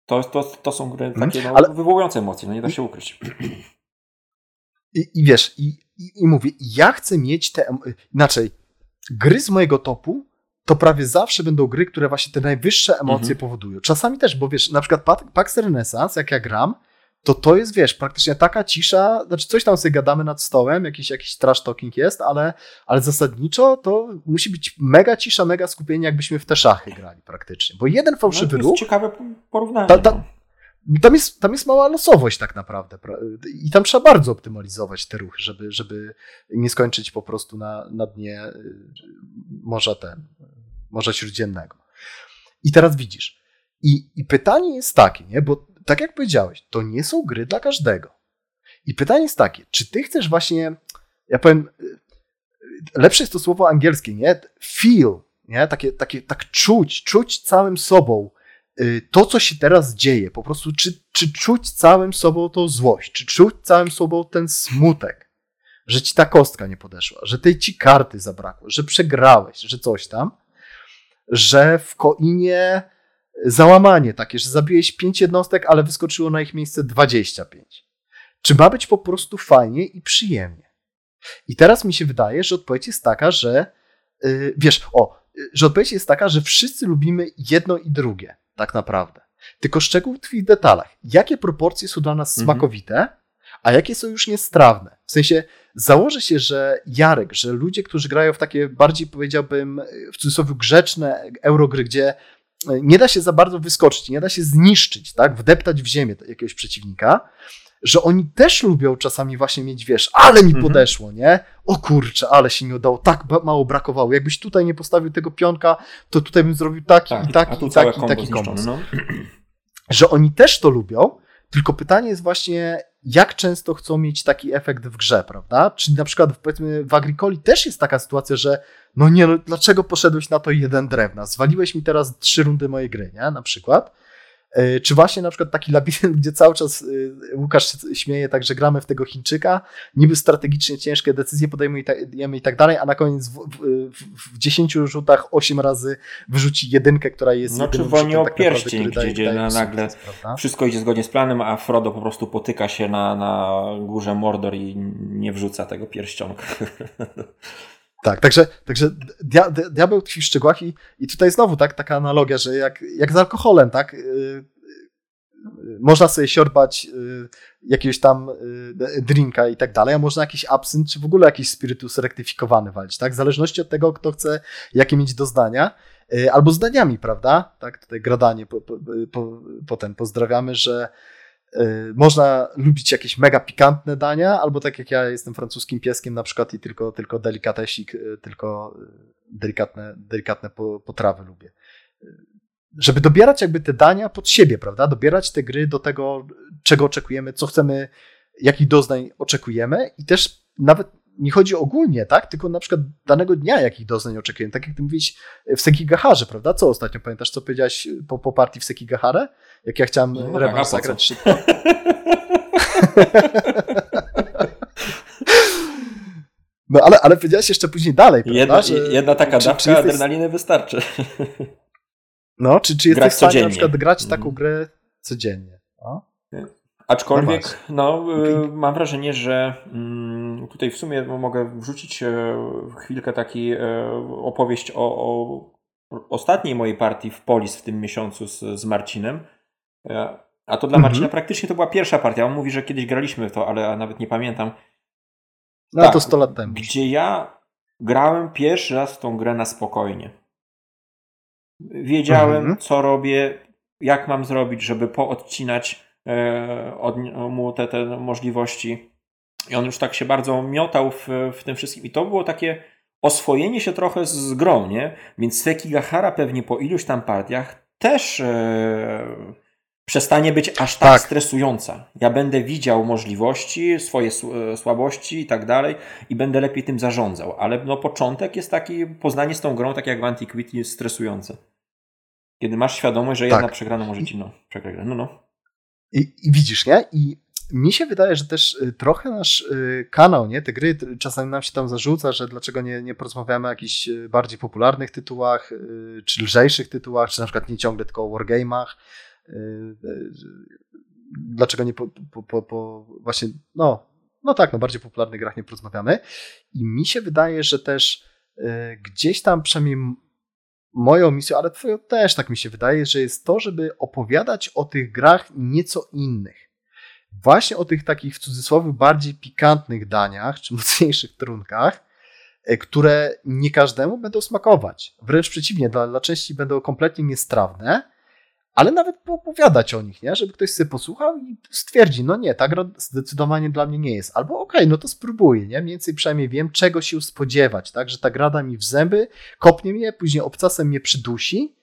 To, to, to są gry mhm. takie no, Ale... wywołujące emocje, no nie da się ukryć. I, i wiesz, i, i, i mówię, ja chcę mieć te. Inaczej, gry z mojego topu to prawie zawsze będą gry, które właśnie te najwyższe emocje mhm. powodują. Czasami też, bo wiesz, na przykład Pax Renaissance, jak ja gram, to to jest, wiesz, praktycznie taka cisza, znaczy coś tam sobie gadamy nad stołem, jakiś, jakiś trash talking jest, ale, ale zasadniczo to musi być mega cisza, mega skupienie, jakbyśmy w te szachy grali praktycznie, bo jeden fałszywy no, to ruch... ciekawe porównanie. Ta, ta, no. tam jest, tam jest mała losowość tak naprawdę i tam trzeba bardzo optymalizować te ruchy, żeby, żeby nie skończyć po prostu na, na dnie y, Morza ten, Morza Śródziemnego. I teraz widzisz, i, i pytanie jest takie, nie, bo tak jak powiedziałeś, to nie są gry dla każdego. I pytanie jest takie, czy ty chcesz właśnie, ja powiem, lepsze jest to słowo angielskie, nie? Feel, nie? Takie, takie, tak czuć, czuć całym sobą y, to, co się teraz dzieje. Po prostu, czy, czy czuć całym sobą tą złość, czy czuć całym sobą ten smutek, że ci ta kostka nie podeszła, że tej ci karty zabrakło, że przegrałeś, że coś tam, że w koinie załamanie takie, że zabiłeś pięć jednostek, ale wyskoczyło na ich miejsce 25. Czy ma być po prostu fajnie i przyjemnie? I teraz mi się wydaje, że odpowiedź jest taka, że yy, wiesz, o, że odpowiedź jest taka, że wszyscy lubimy jedno i drugie, tak naprawdę. Tylko szczegół w detalach. Jakie proporcje są dla nas mhm. smakowite, a jakie są już niestrawne? W sensie, założę się, że Jarek, że ludzie, którzy grają w takie bardziej, powiedziałbym, w cudzysłowie grzeczne eurogry, gdzie nie da się za bardzo wyskoczyć, nie da się zniszczyć, tak, wdeptać w ziemię jakiegoś przeciwnika, że oni też lubią czasami właśnie mieć, wiesz, ale mi mhm. podeszło, nie? O kurczę, ale się nie udało, tak mało brakowało. Jakbyś tutaj nie postawił tego pionka, to tutaj bym zrobił taki, tak, i taki, i taki, i taki kombos. No. Że oni też to lubią, tylko pytanie jest właśnie, jak często chcą mieć taki efekt w grze, prawda? Czyli na przykład powiedzmy w Agricoli też jest taka sytuacja, że no nie, no dlaczego poszedłeś na to jeden drewna? Zwaliłeś mi teraz trzy rundy mojej gry, nie? Na przykład. E, czy właśnie na przykład taki labirynt, gdzie cały czas e, Łukasz śmieje tak, że gramy w tego Chińczyka, niby strategicznie ciężkie decyzje podejmujemy i tak dalej, a na koniec w, w, w 10 rzutach 8 razy wyrzuci jedynkę, która jest No czy wojnie o tak pierścień, gdzie, daje, gdzie nagle wszystko idzie zgodnie z planem, a Frodo po prostu potyka się na, na górze Mordor i nie wrzuca tego pierścionka. Tak, także, także dia, diabeł tkwi w szczegółach i, i tutaj znowu tak, taka analogia, że jak, jak z alkoholem, tak, yy, można sobie siorbać yy, jakiegoś tam yy, drinka i tak dalej, a można jakiś absynt, czy w ogóle jakiś spirytus rektyfikowany walić, tak, w zależności od tego, kto chce jakie mieć doznania, y, albo zdaniami, prawda, tak, tutaj gradanie po, po, po, potem pozdrawiamy, że Y, można lubić jakieś mega pikantne dania, albo tak jak ja jestem francuskim pieskiem na przykład i tylko, tylko delikatesik, y, tylko y, delikatne, delikatne potrawy lubię. Żeby dobierać jakby te dania pod siebie, prawda? Dobierać te gry do tego, czego oczekujemy, co chcemy, jakich doznań oczekujemy i też nawet nie chodzi ogólnie, tak? Tylko na przykład danego dnia, jakich doznań oczekujemy. Tak jak ty mówisz w Sekigaharze, prawda? Co ostatnio pamiętasz, co powiedziałeś po, po partii w Sekigaharę? Jak ja chciałem no, rewanż zagrać szybko. No ale, ale powiedziałeś jeszcze później dalej, prawda? Jedna, że, jedna taka czy, dawka czy jesteś... adrenaliny wystarczy. No, czy, czy jesteś grać w stanie codziennie. na przykład grać taką mm. grę codziennie? No? Aczkolwiek, no, no mam wrażenie, że mm, tutaj w sumie mogę wrzucić e, chwilkę taki e, opowieść o, o ostatniej mojej partii w Polis w tym miesiącu z, z Marcinem. E, a to dla mhm. Marcina praktycznie to była pierwsza partia. On mówi, że kiedyś graliśmy w to, ale nawet nie pamiętam. No tak, to 100 lat temu. Gdzie ja grałem pierwszy raz w tą grę na spokojnie. Wiedziałem, mhm. co robię, jak mam zrobić, żeby poodcinać od, mu te, te możliwości. I on już tak się bardzo miotał w, w tym wszystkim. I to było takie oswojenie się trochę z grą, nie? Więc Sekigahara pewnie po iluś tam partiach też e, przestanie być aż tak, tak, stresująca. Ja będę widział możliwości, swoje e, słabości i tak dalej i będę lepiej tym zarządzał. Ale no początek jest taki, poznanie z tą grą, tak jak w Antiquity, jest stresujące. Kiedy masz świadomość, że jedna tak. przegrana może ci no, przegrać. No, no. I, I, widzisz, nie? I mi się wydaje, że też y, trochę nasz y, kanał, nie, te gry, czasami nam się tam zarzuca, że dlaczego nie, nie porozmawiamy o jakichś y, bardziej popularnych tytułach, czy lżejszych tytułach, czy na przykład nie ciągle tylko o wargamach. Dlaczego nie po, po, po, po, właśnie, no, no tak, no bardziej popularnych grach nie porozmawiamy. I mi się wydaje, że też gdzieś tam przynajmniej moją misją, ale twoją też tak mi się wydaje, że jest to, żeby opowiadać o tych grach nieco innych właśnie o tych takich w cudzysłowie bardziej pikantnych daniach, czy mocniejszych trunkach, e, które nie każdemu będą smakować. Wręcz przeciwnie, dla, dla części będą kompletnie niestrawne, ale nawet poopowiadać o nich, nie? żeby ktoś sobie posłuchał i stwierdzi, no nie, ta gra zdecydowanie dla mnie nie jest. Albo okej, okay, no to spróbuję, nie? Mniej więcej przynajmniej wiem, czego się spodziewać, tak? Że ta gra da mi w zęby, kopnie mnie, później obcasem mnie przydusi,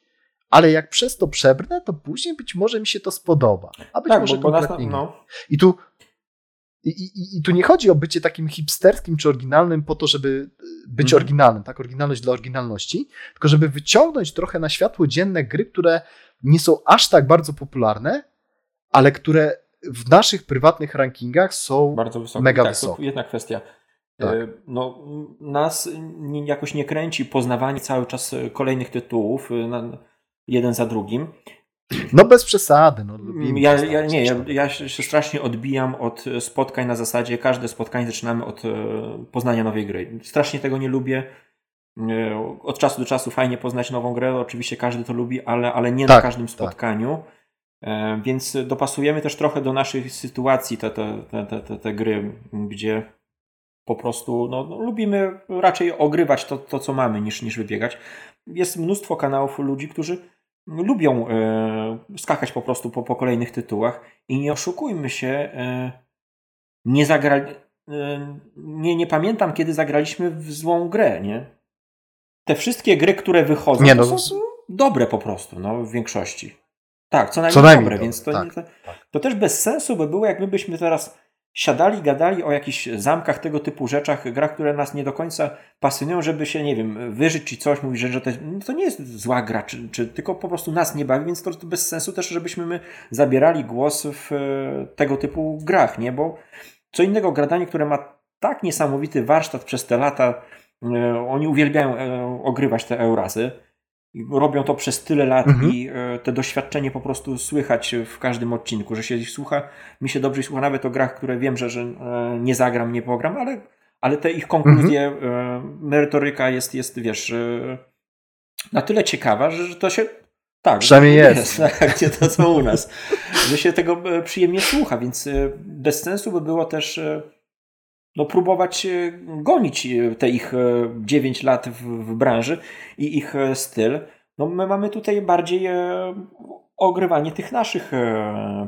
ale jak przez to przebrnę, to później być może mi się to spodoba. A być tak, może kompletnie bo no. I tu i, i, I, tu nie chodzi o bycie takim hipsterskim czy oryginalnym po to, żeby być mhm. oryginalnym, tak? Oryginalność dla oryginalności, tylko żeby wyciągnąć trochę na światło dzienne gry, które nie są aż tak bardzo popularne, ale które w naszych prywatnych rankingach są bardzo mega tak, wysokie. To jedna kwestia. Tak. E, no, nas jakoś nie kręci poznawanie cały czas kolejnych tytułów. E, jeden za drugim. No bez przesady. No, ja, ja, nie, ja, ja się strasznie odbijam od spotkań na zasadzie, każde spotkanie zaczynamy od e, poznania nowej gry. Strasznie tego nie lubię. Od czasu do czasu fajnie poznać nową grę, oczywiście każdy to lubi, ale, ale nie tak, na każdym tak. spotkaniu. Tak. Więc dopasujemy też trochę do naszej sytuacji te, te, te, te, te gry, gdzie po prostu no, no, lubimy raczej ogrywać to, to, co mamy, niż, niż wybiegać. Jest mnóstwo kanałów ludzi, którzy lubią e, skakać po prostu po, po kolejnych tytułach i nie oszukujmy się, e, nie zagrali, e, nie, nie pamiętam kiedy zagraliśmy w złą grę, nie? Te wszystkie gry, które wychodzą, nie, no, są dobre po prostu, no, w większości. Tak, co najmniej, co najmniej dobre, więc to, tak, nie, to, tak. to, też bez sensu by było, jak my byśmy teraz siadali, gadali o jakichś zamkach, tego typu rzeczach, grach, które nas nie do końca pasjonują, żeby się, nie wiem, wyżyć czy coś, mówić, że, że to, no to nie jest zła gra, czy, czy tylko po prostu nas nie bawi, więc to, to bez sensu też, żebyśmy my zabierali głos w e, tego typu grach, nie? Bo co innego gradanie, które ma tak niesamowity warsztat przez te lata, oni uwielbiają e, ogrywać te Eurazy, robią to przez tyle lat mhm. i e, te doświadczenie po prostu słychać w każdym odcinku, że się słucha, mi się dobrze słucha nawet o grach, które wiem, że, że e, nie zagram, nie pogram, ale, ale te ich konkluzje, mhm. E, merytoryka jest, jest, wiesz, na tyle ciekawa, że, to się tak, przynajmniej jest. jest tak, nie to co u nas, że się tego przyjemnie słucha, więc bez sensu by było też no, próbować e, gonić e, te ich 9 e, lat w, w branży i ich styl. No, my mamy tutaj bardziej ogrywanie tych naszych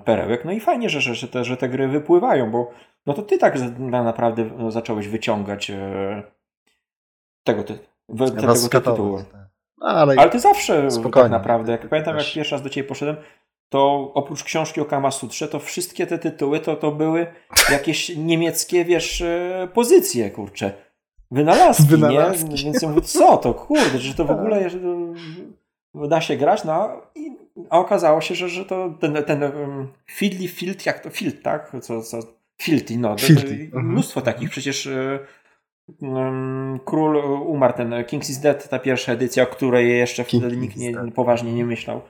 perełek. No i fajnie, że, że, te, że te gry wypływają, bo no to ty tak naprawdę no, zacząłeś wyciągać tego, ty, tego tytułu. Tak. No, ale, ale ty zawsze tak naprawdę, jak pamiętam jak pierwszy raz do ciebie poszedłem, to oprócz książki o Kamasutrze, to wszystkie te tytuły to, to były jakieś niemieckie, wiesz, e, pozycje, kurcze. Wynalazki, Wynalazki. nie? Więc ja mówię, co to, kurde, że to w ogóle da się grać, no i, a okazało się, że, że to ten, ten um, Fiddly Field, jak to Field, tak? Co, co, Filty, no. Filty. Mhm. Mnóstwo takich, przecież um, Król umarł, ten Kings is Dead, ta pierwsza edycja, o której jeszcze wtedy nikt nie, poważnie nie myślał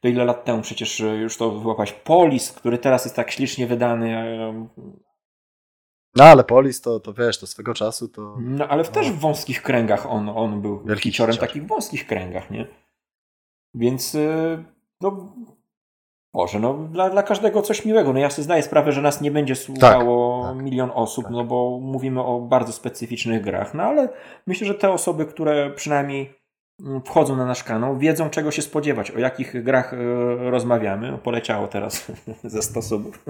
to ile lat temu przecież e, już to wyłapać Polis, który teraz jest tak ślicznie wydany. E, no ale Polis to, to wiesz, to swego czasu to... No ale w, też w wąskich kręgach on, on był kiciorem takich wąskich kręgach, nie? Więc e, no Boże, no dla, dla każdego coś miłego. No ja sobie zdaję sprawę, że nas nie będzie słuchało tak, tak, milion osób, tak. no bo mówimy o bardzo specyficznych grach, no ale myślę, że te osoby, które przynajmniej wchodzą na nasz kanał, wiedzą czego się spodziewać, o jakich grach e, rozmawiamy. Poleciało teraz ze sposobów.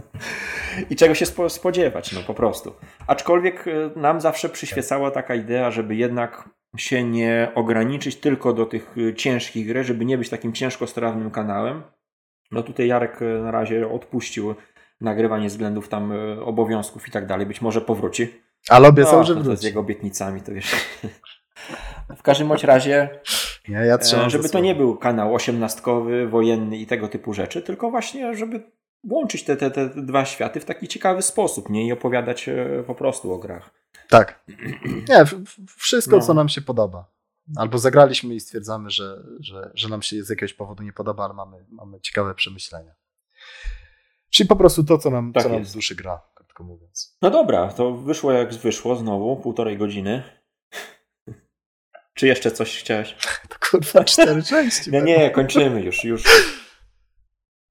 I czego się spodziewać, no po prostu. Aczkolwiek e, nam zawsze przyświecała taka idea, żeby jednak się nie ograniczyć tylko do tych e, ciężkich gry, żeby nie być takim ciężkostrawnym kanałem. No tutaj Jarek na razie odpuścił nagrywanie względów tam obowiązków i tak dalej. Być może powróci. Ale obiecał, no, że wróci. z jego obietnicami, to wiesz. W każdym bądź razie, ja, ja e, żeby to nie był kanał osiemnastkowy, wojenny i tego typu rzeczy, tylko właśnie, żeby łączyć te, te, te dwa światy w taki ciekawy sposób, nie? I opowiadać e, po prostu o grach. Tak. Nie, wszystko, no. co nam się podoba. Albo zagraliśmy i stwierdzamy, że, że, że nam się z jakiegoś powodu nie podoba, ale mamy, mamy ciekawe przemyślenia. Czyli po prostu to, co nam, tak co nam z duszy gra, krótko mówiąc. No dobra, to wyszło jak wyszło znowu, półtorej godziny. Czy jeszcze coś chciałeś? To kurwa cztery części. nie, nie, kończymy już, już.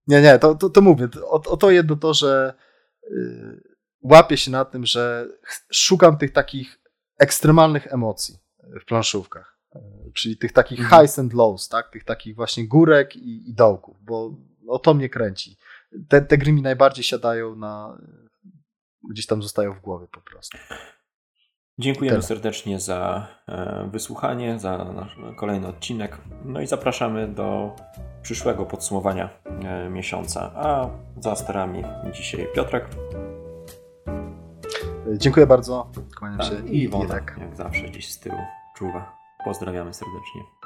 Nie, nie, to, to, to mówię. O, o to jedno to, że yy, łapię się na tym, że szukam tych takich ekstremalnych emocji w planszówkach. Yy, czyli tych takich mhm. highs and lows, tak? Tych takich właśnie górek i, i dołków, bo o to mnie kręci. Te, te gry mi najbardziej siadają na... gdzieś tam zostają w głowie po prostu. Dziękujemy Tyle. serdecznie za e, wysłuchanie, za nasz kolejny odcinek. No i zapraszamy do przyszłego podsumowania e, miesiąca. A za sterami dzisiaj Piotrek. Dziękuję bardzo. Kłaniam tak, się. I Wona, jak zawsze gdzieś z tyłu czuwa. Pozdrawiamy serdecznie.